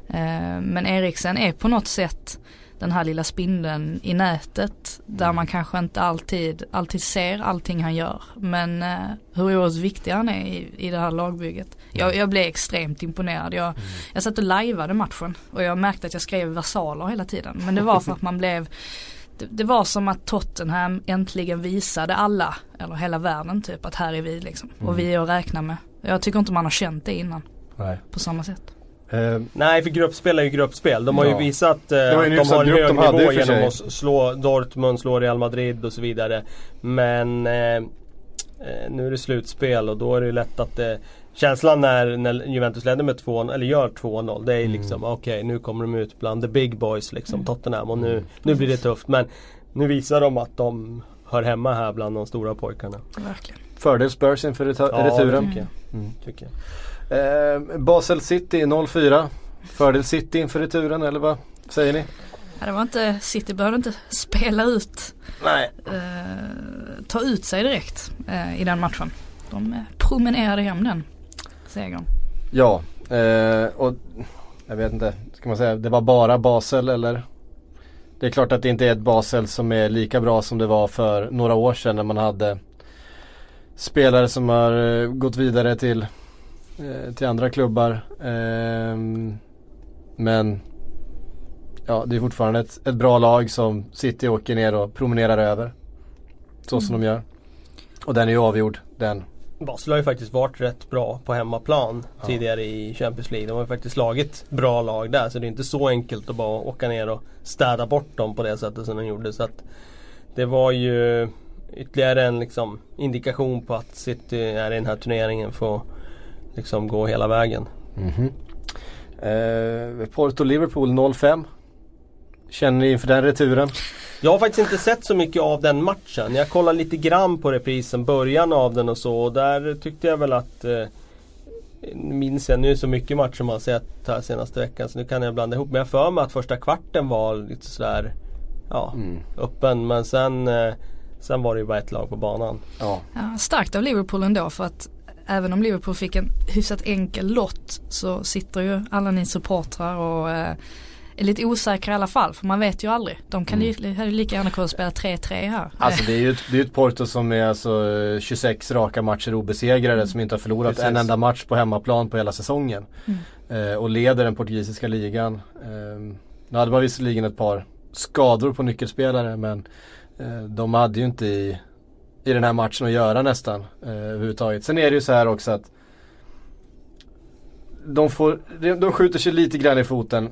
Eh, men Eriksen är på något sätt den här lilla spindeln i nätet där mm. man kanske inte alltid, alltid ser allting han gör. Men eh, hur oerhört viktig han är i, i det här lagbygget. Jag, mm. jag blev extremt imponerad. Jag, mm. jag satt och lajvade matchen och jag märkte att jag skrev versaler hela tiden. Men det var för att man blev det, det, var som att Tottenham äntligen visade alla, eller hela världen typ, att här är vi liksom. Mm. Och vi är att räkna med. Jag tycker inte man har känt det innan. Nej. På samma sätt. Uh, Nej för gruppspel är ju gruppspel. De har ja. ju visat uh, att de har en hög nivå genom att slå Dortmund, slå Real Madrid och så vidare. Men uh, nu är det slutspel och då är det ju lätt att det Känslan när, när Juventus ledde med 2 eller gör 2-0 det är mm. liksom okej okay, nu kommer de ut bland the big boys liksom mm. Tottenham och nu, nu blir det tufft men nu visar de att de hör hemma här bland de stora pojkarna. Verkligen. Fördel Spurs inför returen. Ja, det tycker jag. Mm. Tycker jag. Eh, Basel City 0-4. Fördel City inför returen eller vad säger ni? Ja, det var inte, City behövde inte spela ut, Nej. Eh, ta ut sig direkt eh, i den matchen. De promenerade hem den segern. Ja, eh, och jag vet inte, ska man säga, det var bara Basel eller? Det är klart att det inte är ett Basel som är lika bra som det var för några år sedan när man hade spelare som har eh, gått vidare till, eh, till andra klubbar. Eh, men ja, det är fortfarande ett, ett bra lag som City åker ner och promenerar över. Så mm. som de gör. Och den är ju avgjord, den Basel har ju faktiskt varit rätt bra på hemmaplan ja. tidigare i Champions League. De har ju faktiskt slagit bra lag där så det är inte så enkelt att bara åka ner och städa bort dem på det sättet som de gjorde. Så att Det var ju ytterligare en liksom, indikation på att City är i den här turneringen får liksom gå hela vägen. Mm -hmm. eh, Porto-Liverpool 0-5. Känner ni inför den returen? Jag har faktiskt inte sett så mycket av den matchen. Jag kollade lite grann på reprisen, början av den och så. Och där tyckte jag väl att eh, minns jag, nu är så mycket matcher man har sett här senaste veckan så nu kan jag blanda ihop. Men jag för mig att första kvarten var lite sådär ja, mm. öppen. Men sen, eh, sen var det ju bara ett lag på banan. Ja. ja. starkt av Liverpool ändå för att även om Liverpool fick en hyfsat enkel lott så sitter ju alla ni supportrar och eh, är lite osäkra i alla fall för man vet ju aldrig. De kan mm. ju hade lika gärna kunnat spela 3-3 här. Alltså det är ju ett, det är ett Porto som är alltså 26 raka matcher obesegrade mm. som inte har förlorat Precis. en enda match på hemmaplan på hela säsongen. Mm. Eh, och leder den portugisiska ligan. Eh, nu hade man visserligen ett par skador på nyckelspelare men eh, de hade ju inte i, i den här matchen att göra nästan eh, överhuvudtaget. Sen är det ju så här också att de, får, de skjuter sig lite grann i foten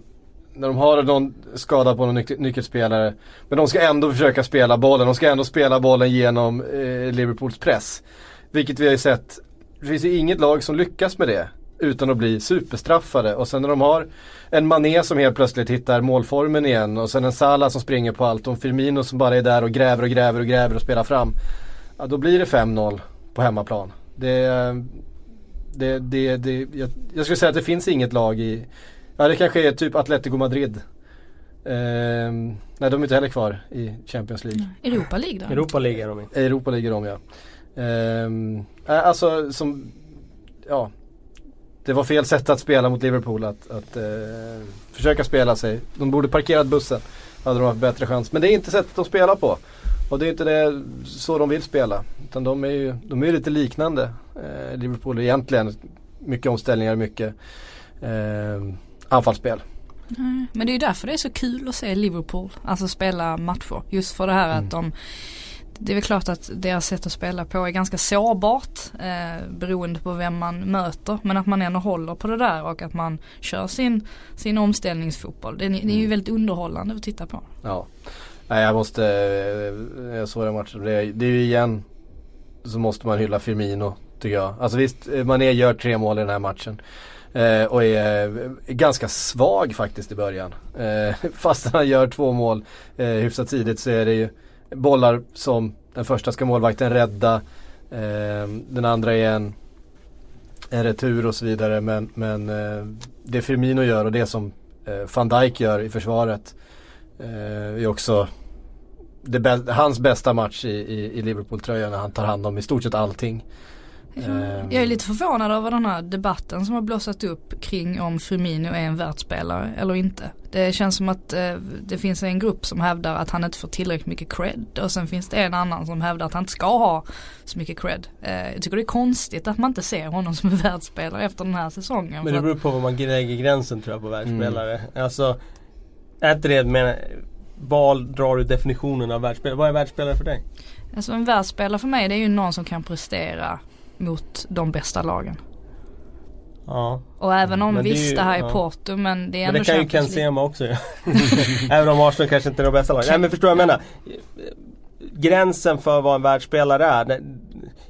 när de har någon skada på någon nyc nyckelspelare. Men de ska ändå försöka spela bollen. De ska ändå spela bollen genom eh, Liverpools press. Vilket vi har ju sett. Det finns ju inget lag som lyckas med det. Utan att bli superstraffade. Och sen när de har en Mané som helt plötsligt hittar målformen igen. Och sen en Salah som springer på allt. Och en Firmino som bara är där och gräver och gräver och gräver och spelar fram. Ja, då blir det 5-0 på hemmaplan. Det, det, det, det, jag, jag skulle säga att det finns inget lag i Ja det kanske är typ Atletico Madrid. Ehm, nej de är inte heller kvar i Champions League. Europa League då? Europa League är de i. Europa ligger de ja. Ehm, alltså som, ja. Det var fel sätt att spela mot Liverpool att, att eh, försöka spela sig. De borde parkerat bussen. Hade de haft bättre chans. Men det är inte sättet att spela på. Och det är inte det så de vill spela. Utan de är ju de är lite liknande. Eh, Liverpool egentligen. Mycket omställningar, mycket eh, anfallsspel. Men det är ju därför det är så kul att se Liverpool, alltså spela matcher. Just för det här mm. att de det är väl klart att deras sätt att spela på är ganska sårbart eh, beroende på vem man möter. Men att man ändå håller på det där och att man kör sin, sin omställningsfotboll. Det, det är ju mm. väldigt underhållande att titta på. Ja, Nej, jag måste, eh, jag såg den matchen. Det, det är ju igen så måste man hylla Firmino tycker jag. Alltså visst, eh, Mané gör tre mål i den här matchen. Eh, och är eh, ganska svag faktiskt i början. Eh, fast han gör två mål eh, hyfsat tidigt så är det ju bollar som den första ska målvakten rädda. Eh, den andra är en, en retur och så vidare. Men, men eh, det Firmino gör och det som eh, van Dijk gör i försvaret är också bä hans bästa match i, i, i Liverpool-tröjan när han tar hand om i stort sett allting. Jag är lite förvånad över den här debatten som har blossat upp kring om Firmino är en världsspelare eller inte. Det känns som att eh, det finns en grupp som hävdar att han inte får tillräckligt mycket cred och sen finns det en annan som hävdar att han inte ska ha så mycket cred. Eh, jag tycker det är konstigt att man inte ser honom som en världsspelare efter den här säsongen. Men det beror på var man lägger gränsen tror jag på världsspelare. Mm. Alltså, är inte det Val drar du definitionen av världsspelare? Vad är världsspelare för dig? Alltså en världsspelare för mig det är ju någon som kan prestera mot de bästa lagen. Ja. Och även om visst det här är ja. Porto men det är ändå Men det kan ju Ken Sema också göra. även om Arsenal kanske inte är de bästa lagen. Nej men förstår du vad jag menar? Gränsen för vad en världsspelare är.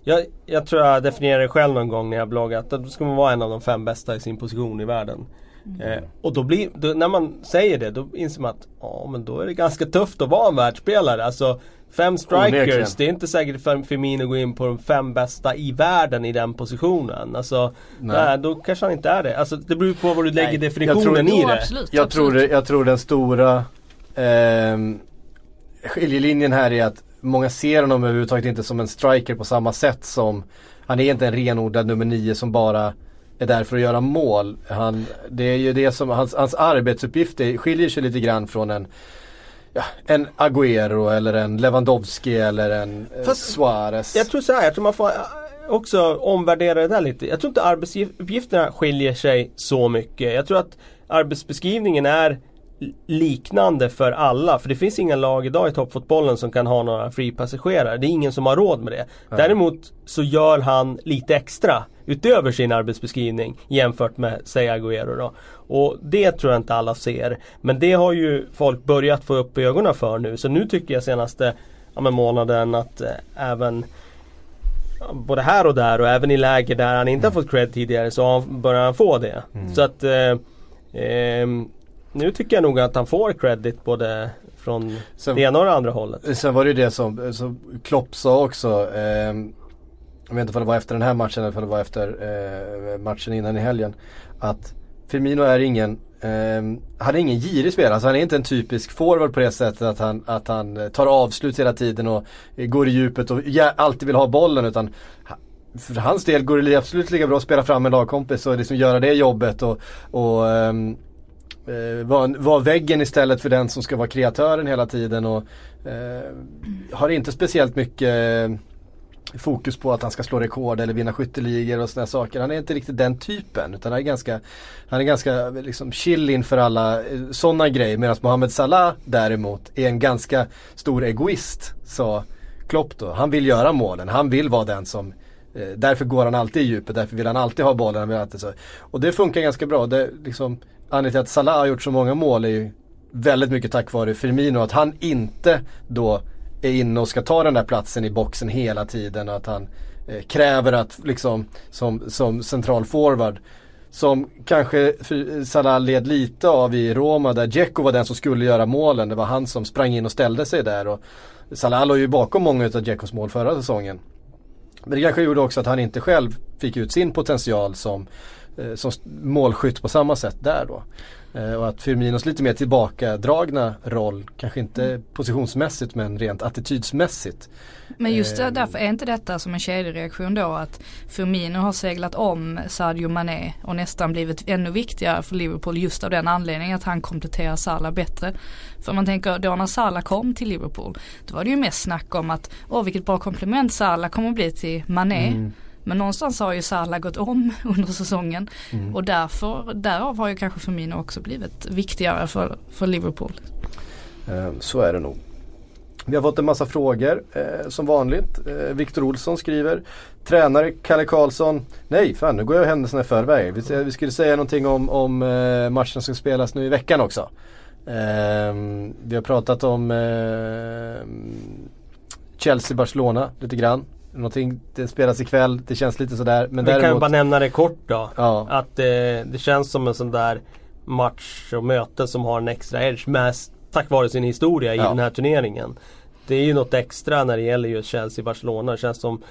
Jag, jag tror jag definierade det själv någon gång när jag bloggat. Då ska man vara en av de fem bästa i sin position i världen. Mm. Eh, och då blir, då, när man säger det då inser man att ja men då är det ganska tufft att vara en världsspelare. Alltså Fem strikers, Onekligen. det är inte säkert för Firmino går in på de fem bästa i världen i den positionen. Alltså, nej. nej då kanske han inte är det. Alltså det beror på vad du lägger nej. definitionen tror, i det. absolut, jag, absolut. Tror, jag tror den stora eh, skiljelinjen här är att många ser honom överhuvudtaget inte som en striker på samma sätt som Han är inte en renodlad nummer nio som bara är där för att göra mål. Han, det är ju det som, hans, hans arbetsuppgifter skiljer sig lite grann från en ja, en Agüero eller en Lewandowski eller en eh, Fast, Suarez. Jag tror så här, jag tror man får eh, också omvärdera det där lite. Jag tror inte arbetsuppgifterna skiljer sig så mycket. Jag tror att arbetsbeskrivningen är liknande för alla. För det finns inga lag idag i toppfotbollen som kan ha några free-passagerare. Det är ingen som har råd med det. Nej. Däremot så gör han lite extra utöver sin arbetsbeskrivning jämfört med, säg Agüero då. Och det tror jag inte alla ser. Men det har ju folk börjat få upp ögonen för nu. Så nu tycker jag senaste ja, månaden att eh, även både här och där och även i läger där han inte har fått cred tidigare så börjar han få det. Mm. Så att eh, eh, nu tycker jag nog att han får credit både från sen, det ena och det andra hållet. Sen var det ju det som, som Klopp sa också. Eh, jag vet inte om det var efter den här matchen eller om det var efter eh, matchen innan i helgen. Att Firmino är ingen eh, han är ingen girig spelare, alltså han är inte en typisk forward på det sättet att han, att han tar avslut hela tiden och går i djupet och alltid vill ha bollen utan för hans del går det absolut lika bra att spela fram en lagkompis och liksom göra det jobbet och, och um, eh, vara var väggen istället för den som ska vara kreatören hela tiden och eh, har inte speciellt mycket eh, fokus på att han ska slå rekord eller vinna skytteligor och sådana saker. Han är inte riktigt den typen utan han är ganska, han är ganska liksom chill inför alla eh, sådana grejer. Medan Mohamed Salah däremot är en ganska stor egoist, sa Klopp då. Han vill göra målen, han vill vara den som Eh, därför går han alltid i djupet, därför vill han alltid ha bollen. Han vill alltid så. Och det funkar ganska bra. Det, liksom, anledningen till att Salah har gjort så många mål är ju väldigt mycket tack vare Firmino. Att han inte då är inne och ska ta den där platsen i boxen hela tiden och att han eh, kräver att liksom som, som central forward som kanske Salah led lite av i Roma där Dzeko var den som skulle göra målen. Det var han som sprang in och ställde sig där. Och Salah låg ju bakom många av Dzekos mål förra säsongen. Men det kanske gjorde också att han inte själv fick ut sin potential som, som målskytt på samma sätt där då. Eh, och att Firminos lite mer tillbakadragna roll, kanske inte mm. positionsmässigt men rent attitydsmässigt. Men just det, eh, därför är inte detta som en kedjereaktion då att Firmino har seglat om Sadio Mané och nästan blivit ännu viktigare för Liverpool just av den anledningen att han kompletterar Salah bättre. För man tänker då när Salah kom till Liverpool då var det ju mest snack om att åh vilket bra komplement Salah kommer att bli till Mané. Mm. Men någonstans har ju Salah gått om under säsongen mm. och därför, därav har ju kanske Firmino också blivit viktigare för, för Liverpool. Eh, så är det nog. Vi har fått en massa frågor eh, som vanligt. Eh, Viktor Olsson skriver Tränare Kalle Karlsson Nej, fan nu går jag händelserna i förväg. Vi, vi skulle säga någonting om, om eh, matchen som spelas nu i veckan också. Ehm, vi har pratat om eh, Chelsea-Barcelona lite grann. Någonting, det spelas ikväll, det känns lite sådär. Men Vi däremot... kan bara nämna det kort då. Ja. Att eh, det känns som en sån där match och möte som har en extra edge. Mest tack vare sin historia i ja. den här turneringen. Det är ju något extra när det gäller just Chelsea-Barcelona. Det känns som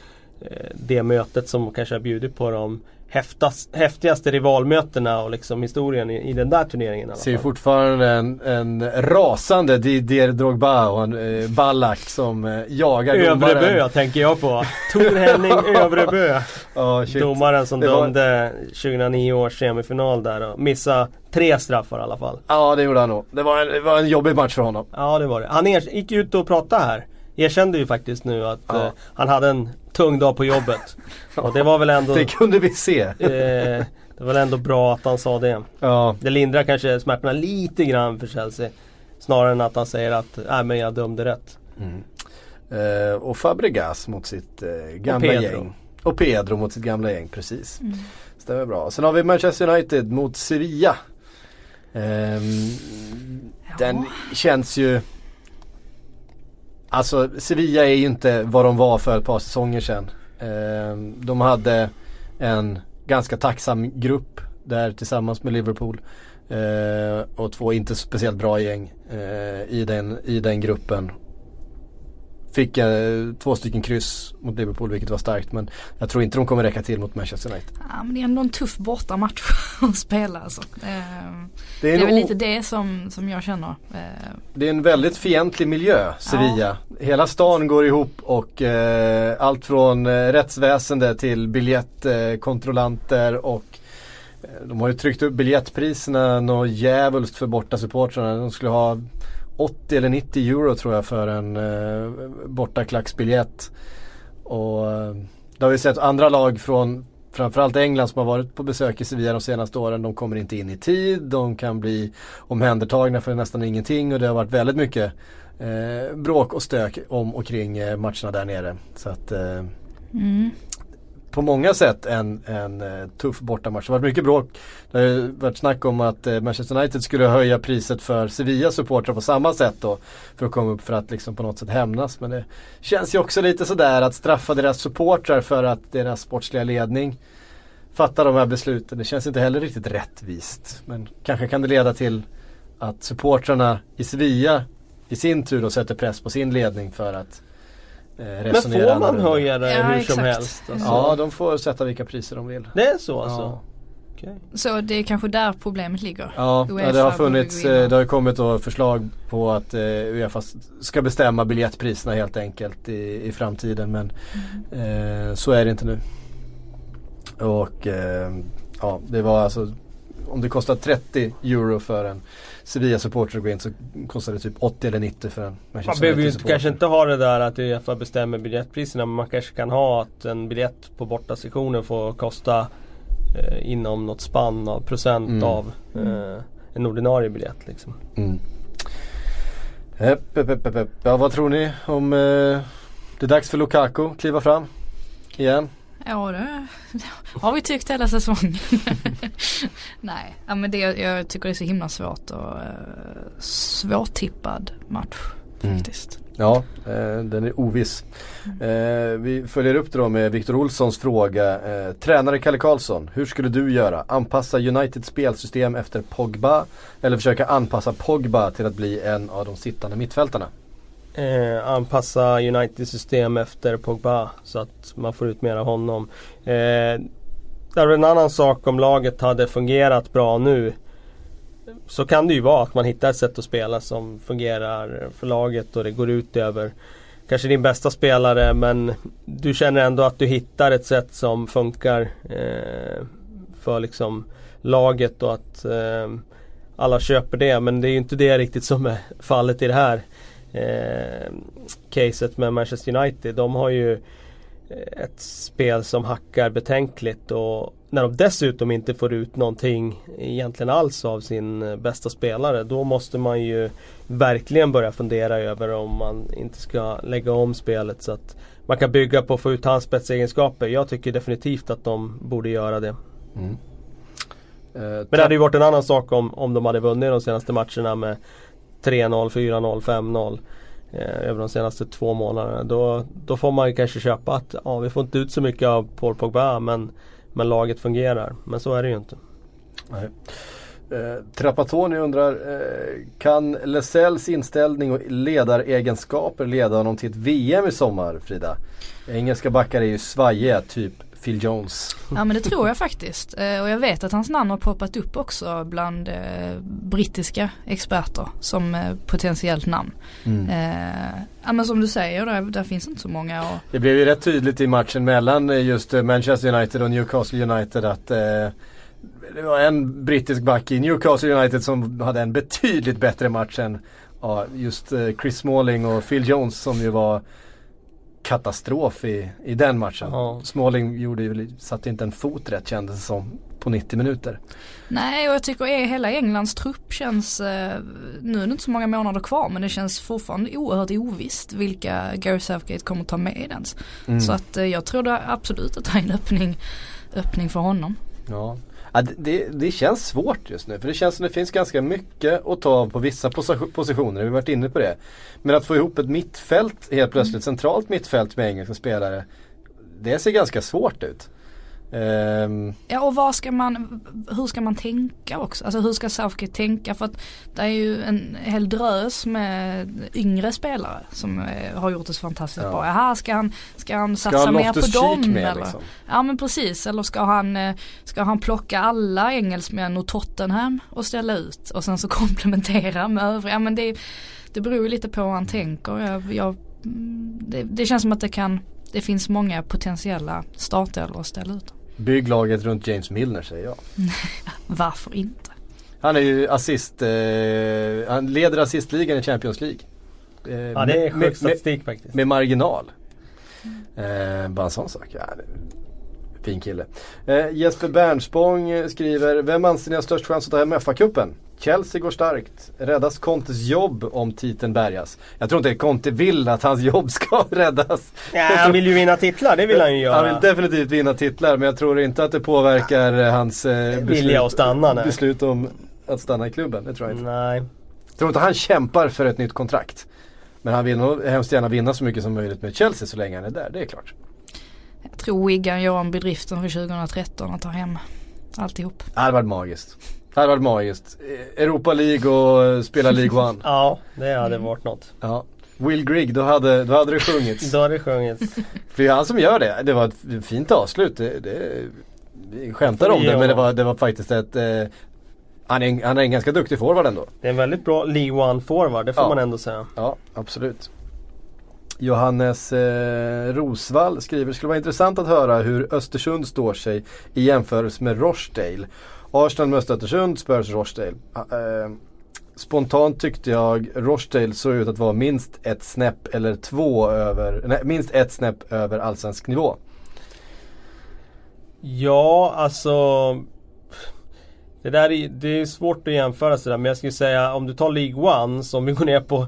det mötet som kanske har bjudit på de häftas, häftigaste rivalmötena och liksom historien i, i den där turneringen. Ser fortfarande en, en rasande Didier Drogba och en eh, Ballack som eh, jagar domaren. Övrebö tänker jag på. Tor Henning Övrebö. oh, domaren som det dömde var... 2009 års semifinal där och missade tre straffar i alla fall. Ja det gjorde han nog. Det var en, det var en jobbig match för honom. Ja det var det. Han gick ut och pratade här erkände ju faktiskt nu att ja. eh, han hade en tung dag på jobbet. Och det var väl ändå Det kunde vi se. Eh, det var väl ändå bra att han sa det. Ja. Det lindrar kanske smärtorna lite grann för Chelsea. Snarare än att han säger att nej men jag dömde rätt. Mm. Eh, och Fabregas mot sitt eh, gamla och gäng. Och Pedro mot sitt gamla gäng, precis. Mm. Stämmer bra. Sen har vi Manchester United mot Sevilla. Ehm, ja. Den känns ju Alltså Sevilla är ju inte vad de var för ett par säsonger sedan. Eh, de hade en ganska tacksam grupp där tillsammans med Liverpool. Eh, och två inte speciellt bra gäng eh, i, den, i den gruppen. Fick eh, två stycken kryss mot Liverpool vilket var starkt men jag tror inte de kommer räcka till mot Manchester United. Ja men det är ändå en tuff bortamatch att spela alltså. Eh, det är, det är väl lite det som, som jag känner. Eh. Det är en väldigt fientlig miljö, Sevilla. Ja. Hela stan går ihop och eh, allt från eh, rättsväsende till biljettkontrollanter och eh, de har ju tryckt upp biljettpriserna något djävulskt för borta supportrarna. De skulle ha 80 eller 90 euro tror jag för en eh, bortaklacksbiljett. Och eh, det har vi sett andra lag från framförallt England som har varit på besök i Sevilla de senaste åren. De kommer inte in i tid, de kan bli omhändertagna för nästan ingenting och det har varit väldigt mycket eh, bråk och stök om och kring eh, matcherna där nere. Så att eh, mm på många sätt en, en eh, tuff bortamatch. Det har varit mycket bråk. Det har varit snack om att eh, Manchester United skulle höja priset för Sevilla supportrar på samma sätt då. För att komma upp för att liksom på något sätt hämnas. Men det känns ju också lite sådär att straffa deras supportrar för att deras sportsliga ledning fattar de här besluten. Det känns inte heller riktigt rättvist. Men kanske kan det leda till att supportrarna i Sevilla i sin tur då sätter press på sin ledning för att men får man höja det ja, hur exakt. som helst? Alltså? Ja, de får sätta vilka priser de vill. Det är så alltså? Ja. Okay. Så det är kanske där problemet ligger? Ja, ja det har funnits, eh, det har kommit då förslag på att uh, Uefa ska bestämma biljettpriserna helt enkelt i, i framtiden men mm. så är det inte nu. Och ja, det var alltså om det kostar 30 euro för en Sevilla supporter går in så kostar det typ 80 eller 90 för en Manchester Man behöver ju kanske inte ha det där att Uefa bestämmer biljettpriserna men man kanske kan ha att en biljett på bortasektionen får kosta eh, inom något spann av procent mm. av eh, en ordinarie biljett liksom. Mm. Hepp, hepp, hepp. Ja, vad tror ni om eh, det är dags för Lukaku kliva fram igen? Ja det har vi tyckt hela säsongen. Nej, ja, men det, jag tycker det är så himla svårt och uh, svårtippad match mm. faktiskt. Ja, eh, den är oviss. Eh, vi följer upp det då med Viktor Olssons fråga. Eh, tränare Kalle Karlsson, hur skulle du göra? Anpassa Uniteds spelsystem efter Pogba eller försöka anpassa Pogba till att bli en av de sittande mittfältarna? Eh, anpassa Uniteds system efter Pogba så att man får ut mer av honom. Eh, där är en annan sak om laget hade fungerat bra nu. Så kan det ju vara att man hittar ett sätt att spela som fungerar för laget och det går ut över kanske din bästa spelare men du känner ändå att du hittar ett sätt som funkar eh, för liksom laget och att eh, alla köper det. Men det är ju inte det riktigt som är fallet i det här eh, caset med Manchester United. De har ju ett spel som hackar betänkligt och när de dessutom inte får ut någonting egentligen alls av sin eh, bästa spelare då måste man ju verkligen börja fundera över om man inte ska lägga om spelet så att man kan bygga på att få ut hans spetsegenskaper. Jag tycker definitivt att de borde göra det. Mm. Uh, Men det hade ju varit en annan sak om, om de hade vunnit de senaste matcherna med 3-0, 4-0, 5-0 över de senaste två månaderna. Då, då får man ju kanske köpa att ja, vi får inte ut så mycket av Paul Pogba men, men laget fungerar. Men så är det ju inte. Nej. Eh, Trapattoni undrar, eh, kan Lesells inställning och ledaregenskaper leda honom till ett VM i sommar Frida? Engelska backar är ju svajiga, typ Phil Jones. Ja men det tror jag faktiskt. Eh, och jag vet att hans namn har poppat upp också bland eh, brittiska experter som eh, potentiellt namn. Mm. Ja men som du säger, där, där finns inte så många. Och... Det blev ju rätt tydligt i matchen mellan just Manchester United och Newcastle United att det var en brittisk back i Newcastle United som hade en betydligt bättre match än ja, just Chris Smalling och Phil Jones som ju var katastrof i, i den matchen. Ja. Smalling gjorde ju, satte inte en fot rätt kändes det som på 90 minuter. Nej och jag tycker att hela Englands trupp känns, eh, nu är det inte så många månader kvar men det känns fortfarande oerhört ovisst vilka Gary Southgate kommer ta med i den. Mm. Så att eh, jag tror absolut att det är en öppning, öppning för honom. Ja. Ja, det, det känns svårt just nu för det känns som det finns ganska mycket att ta av på vissa positioner. Vi har varit inne på det. Men att få ihop ett mittfält helt plötsligt, mm. centralt mittfält med engelska spelare. Det ser ganska svårt ut. Um, ja och vad ska man, hur ska man tänka också? Alltså hur ska Southgate tänka? För att det är ju en hel drös med yngre spelare som eh, har gjort det så fantastiskt ja. bra. Jaha, ska han, ska han satsa ska mer på dem? Med, eller? Liksom? Ja men precis, eller ska han, eh, ska han plocka alla engelsmän och Tottenham och ställa ut och sen så komplementera med övriga. Men det, det beror ju lite på hur han tänker. Jag, jag, mm, det, det känns som att det kan det finns många potentiella startelvor att ställa ut. Bygg laget runt James Milner säger jag. Varför inte? Han är ju assist, eh, han leder assistligan i Champions League. Eh, ja det är sjuk statistik faktiskt. Med marginal. Eh, bara en sån sak. Ja, fin kille. Eh, Jesper Bernspång skriver, vem anser ni har störst chans att ta hem FA-cupen? Chelsea går starkt. Räddas Contes jobb om titeln bärgas? Jag tror inte Conte vill att hans jobb ska räddas. Ja, han vill ju vinna titlar, det vill han ju göra. Han vill definitivt vinna titlar men jag tror inte att det påverkar hans eh, beslut, att stanna, beslut om att stanna i klubben. Det tror jag inte. Nej. Jag tror inte han kämpar för ett nytt kontrakt. Men han vill nog hemskt gärna vinna så mycket som möjligt med Chelsea så länge han är där, det är klart. Jag tror Wigan gör om bedriften för 2013 att ta hem alltihop. Det hade varit magiskt. Det hade varit magiskt. Europa League och spela League One. ja, det hade varit något. Ja. Will Grigg, då hade, då hade det sjungits. då hade det sjungits. För det är han som gör det. Det var ett fint avslut. Det, det, vi skämtar om det men det var, det var faktiskt ett eh, han, är en, han är en ganska duktig forward ändå. Det är en väldigt bra League One forward, det får ja. man ändå säga. Ja, absolut. Johannes eh, Rosvall skriver, det skulle vara intressant att höra hur Östersund står sig i jämförelse med Rochdale. Arsenal mötte Östersund, Spurs Rochdale. Eh, spontant tyckte jag Rochdale såg ut att vara minst ett snäpp eller två över, nej, minst ett snäpp över allsvensk nivå. Ja, alltså det där är, det är svårt att jämföra sådär men jag skulle säga om du tar League One som vi går ner på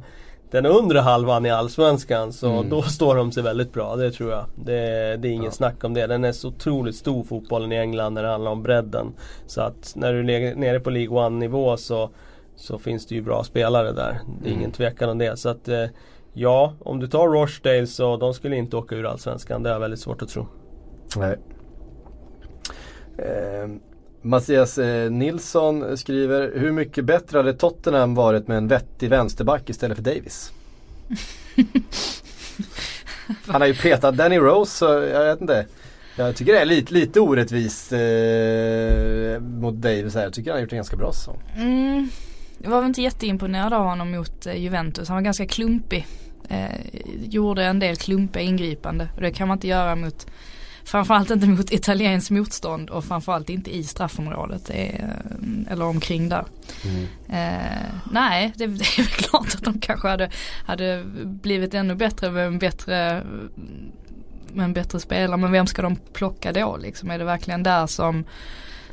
den undre halvan i Allsvenskan så Mm. då står de sig väldigt bra. Det tror jag. Det, det är ingen Ja. snack om det. Den är så otroligt stor fotbollen i England när det handlar om bredden. Så att när du är nere på League One nivå så, så finns det ju bra spelare där. Det är Mm. ingen tvekan om det. Så att eh, ja, om du tar Rochdale så de skulle inte åka ur Allsvenskan. Det jag väldigt svårt att tro. Nej. Eh, Mattias eh, Nilsson skriver, hur mycket bättre hade Tottenham varit med en vettig vänsterback istället för Davis? Han har ju petat Danny Rose så jag vet inte. Jag tycker det är lite, lite orättvist eh, mot Davis här. Jag tycker han har gjort en ganska bra säsong. Mm, jag var väl inte jätteimponerad av honom mot eh, Juventus. Han var ganska klumpig. Eh, gjorde en del klumpiga ingripande och det kan man inte göra mot Framförallt inte mot italienskt motstånd och framförallt inte i straffområdet. Eh, eller omkring där. Eh, nej, det, det är väl klart att de kanske hade, hade blivit ännu bättre med en bättre med en bättre spelare. Men vem ska de plocka då liksom? Är det verkligen där som,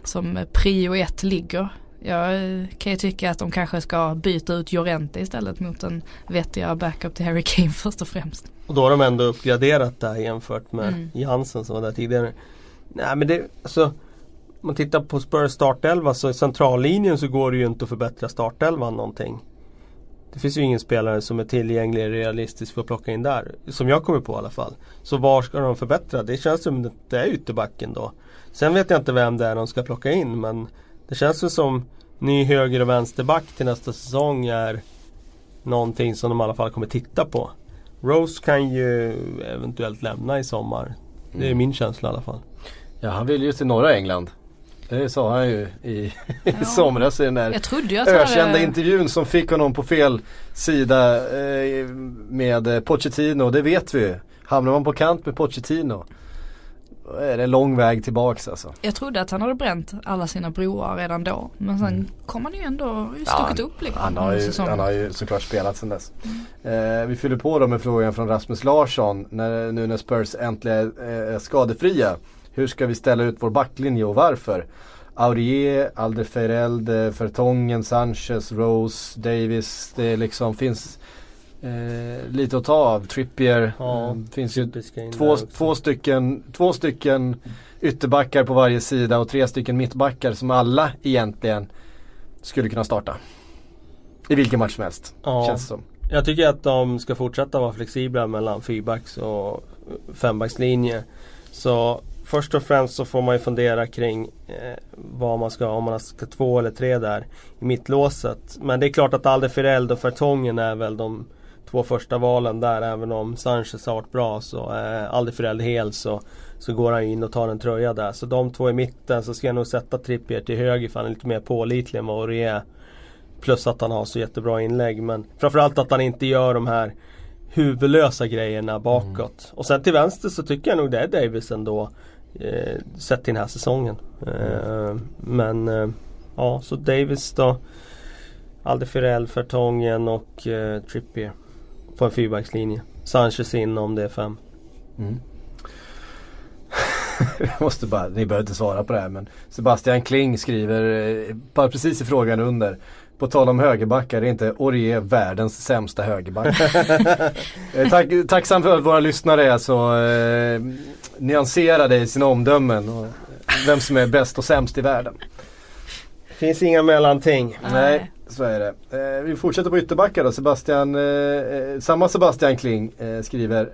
som prio ett ligger? Jag kan ju tycka att de kanske ska byta ut Llorente istället mot en vettigare backup till Harry Kane först och främst. Och då har de ändå uppgraderat där jämfört med Mm. Jansen som var där tidigare. Nej men det, alltså Om man tittar på Spurs startelva så i centrallinjen så går det ju inte att förbättra startelvan någonting. Det finns ju ingen spelare som är tillgänglig och realistisk för att plocka in där. Som jag kommer på i alla fall. Så var ska de förbättra? Det känns som att det är ytterbacken då. Sen vet jag inte vem det är de ska plocka in men det känns ju som ny höger och vänsterback till nästa säsong är någonting som de i alla fall kommer titta på. Rose kan ju eventuellt lämna i sommar. Det är Mm. min känsla i alla fall. Ja han vill ju till norra England. Det sa han ju i, i Ja. somras i den där ökända hade, intervjun som fick honom på fel sida eh, med Pochettino. Det vet vi ju. Hamnar man på kant med Pochettino är det en lång väg tillbaks alltså. jag trodde att han hade bränt alla sina broar redan då. Men sen kom han ju ändå stuckit upp liksom. han, har ju, han har ju såklart spelat sedan dess. Eh, vi fyller på då med frågan från Rasmus Larsson. När, nu när Spurs äntligen är eh, skadefria. Hur ska vi ställa ut vår backlinje och varför? Aurier, Alderweireld, eh, Vertongen, Sanchez, Rose, Davis. Det liksom finns eh, lite att ta av. Trippier. Ja, eh, finns ju två, två, stycken, två stycken ytterbackar på varje sida och tre stycken mittbackar som alla egentligen skulle kunna starta. I vilken match som helst. Ja. Känns som. Jag tycker att de ska fortsätta vara flexibla mellan fyrbacks och fembackslinje. Så först och främst så får man ju fundera kring eh, vad man ska, om man ska två eller tre där i mittlåset. Men det är klart att Alderweireld och Fertongen är väl de två första valen där. Även om Sanchez har varit bra så är Alderweireld hel så, så går han in och tar en tröja där. Så de två i mitten så ska jag nog sätta Trippier till höger för han är lite mer pålitlig än vad Aurier är. Plus att han har så jättebra inlägg men framförallt att han inte gör de här huvudlösa grejerna bakåt. Och sen till vänster så tycker jag nog det är Davis ändå. Eh, sett till den här säsongen. Eh, men eh, ja, så Davis då. Alderweireld, Fertongen och eh, Trippier. På en fyrbackslinje. Sanchez in om det är fem. Mm. Jag måste bara, ni behöver inte svara på det här men Sebastian Kling skriver, eh, bara precis i frågan under. På tal om högerbackar, är inte Aurier världens sämsta högerback? Är tack, tacksam för att våra lyssnare är så eh, nyanserade i sina omdömen. Och vem som är bäst och sämst i världen. Finns inga mellanting. Nej, så är det. Eh, vi fortsätter på ytterbackar då. Sebastian, eh, eh samma Sebastian Kling eh, skriver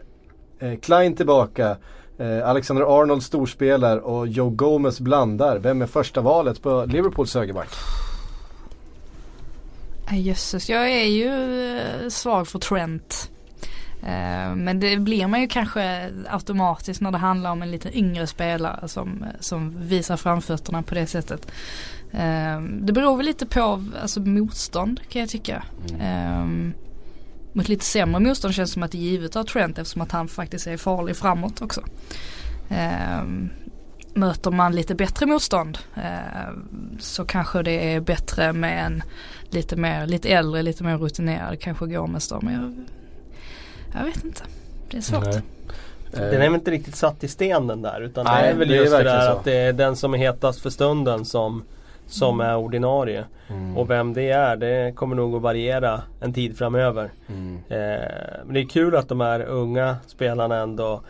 eh, Klein tillbaka. Eh, Alexander Arnold storspelar och Joe Gomez blandar. Vem är första valet på Liverpools högerback? Äh, Jösses, jag är ju svag för Trent. Men det blir man ju kanske automatiskt när det handlar om en lite yngre spelare som, som visar framfötterna på det sättet. Eh, Det beror väl lite på alltså, motstånd kan jag tycka. Eh, Mot lite sämre motstånd känns det som att det är givet av Trent eftersom att han faktiskt är farlig framåt också. Eh, Möter man lite bättre motstånd eh, så kanske det är bättre med en lite mer, lite äldre, lite mer rutinerad kanske Gomes då. Men jag, jag vet inte. Det är svårt. Nej. Den är väl inte riktigt satt i sten den där utan Nej, det är väl det är just det där så. att det är den som är hetast för stunden som som är ordinarie. Mm. Och vem det är det kommer nog att variera en tid framöver. Mm. Eh, men det är kul att de här unga spelarna ändå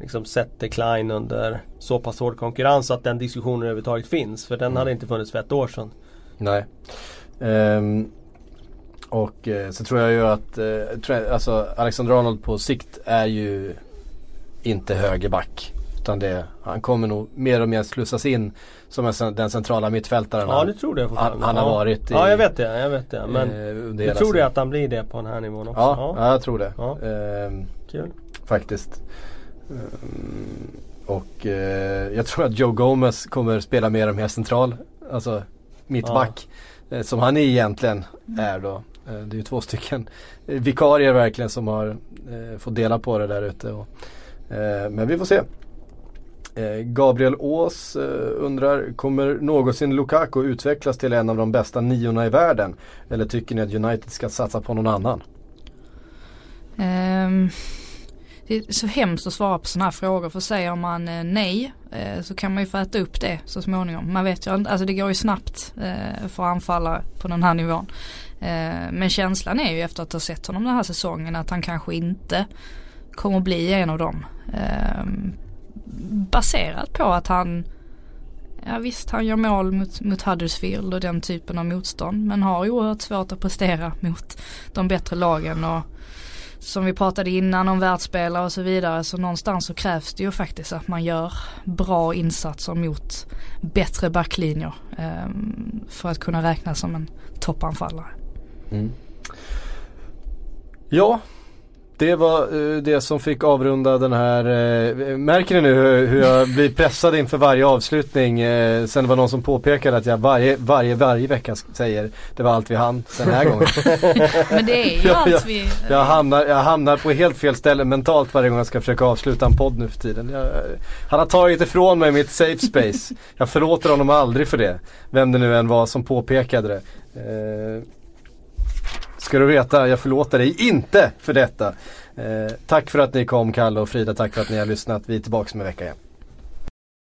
liksom sätter Klein under så pass hård konkurrens att den diskussionen överhuvudtaget finns. För den Mm. hade inte funnits för ett år sedan. Nej. Ehm, och eh, så tror jag ju att eh, tror jag, alltså Alexander Arnold på sikt är ju inte högerback. Utan det, han kommer nog mer och mer slussas in som den centrala mittfältaren Ja han, han, han har ja. varit i, Ja jag vet det, jag vet det. Men eh, du tror det att han blir det på den här nivån också? Ja, ja. jag tror det. Ja. Ehm, Kul. faktiskt. Ehm, och eh, jag tror att Joe Gomez kommer spela mer och mer central. Alltså mittback. Eh, som han egentligen är då. Eh, det är ju två stycken vikarier verkligen som har eh, fått dela på det där ute. Och, eh, men vi får se. Eh, Gabriel Ås eh, undrar, kommer någonsin Lukaku utvecklas till en av de bästa niorna i världen? Eller tycker ni att United ska satsa på någon annan? Um, det är så hemskt att svara på sådana här frågor för säger man eh, nej så kan man ju få äta upp det så småningom. Man vet ju inte, alltså det går ju snabbt för anfallare på den här nivån. Men känslan är ju efter att ha sett honom den här säsongen att han kanske inte kommer bli en av dem. Ehm, Baserat på att han Ja visst han gör mål mot, mot Huddersfield och den typen av motstånd men har oerhört svårt att prestera mot de bättre lagen och som vi pratade innan om världsspelare och så vidare så någonstans så krävs det ju faktiskt att man gör bra insatser mot bättre backlinjer ehm, för att kunna räknas som en toppanfallare. Mm. Ja, det var eh, det som fick avrunda den här. eh, märker ni nu hur, jag blir pressad inför varje avslutning? Eh, sen det var någon som påpekade att jag varje, varje, varje vecka säger det var allt vi hann den här gången. Men det är ju allt vi... Jag hamnar, jag hamnar på helt fel ställe mentalt varje gång jag ska försöka avsluta en podd nu för tiden. Jag, han har tagit ifrån mig mitt safe space. Jag förlåter honom aldrig för det. Vem det nu än var som påpekade det. Ska du veta, jag förlåter dig inte för detta. Eh, tack för att ni kom Kalle och Frida, tack för att ni har lyssnat. Vi är tillbaka om en vecka igen.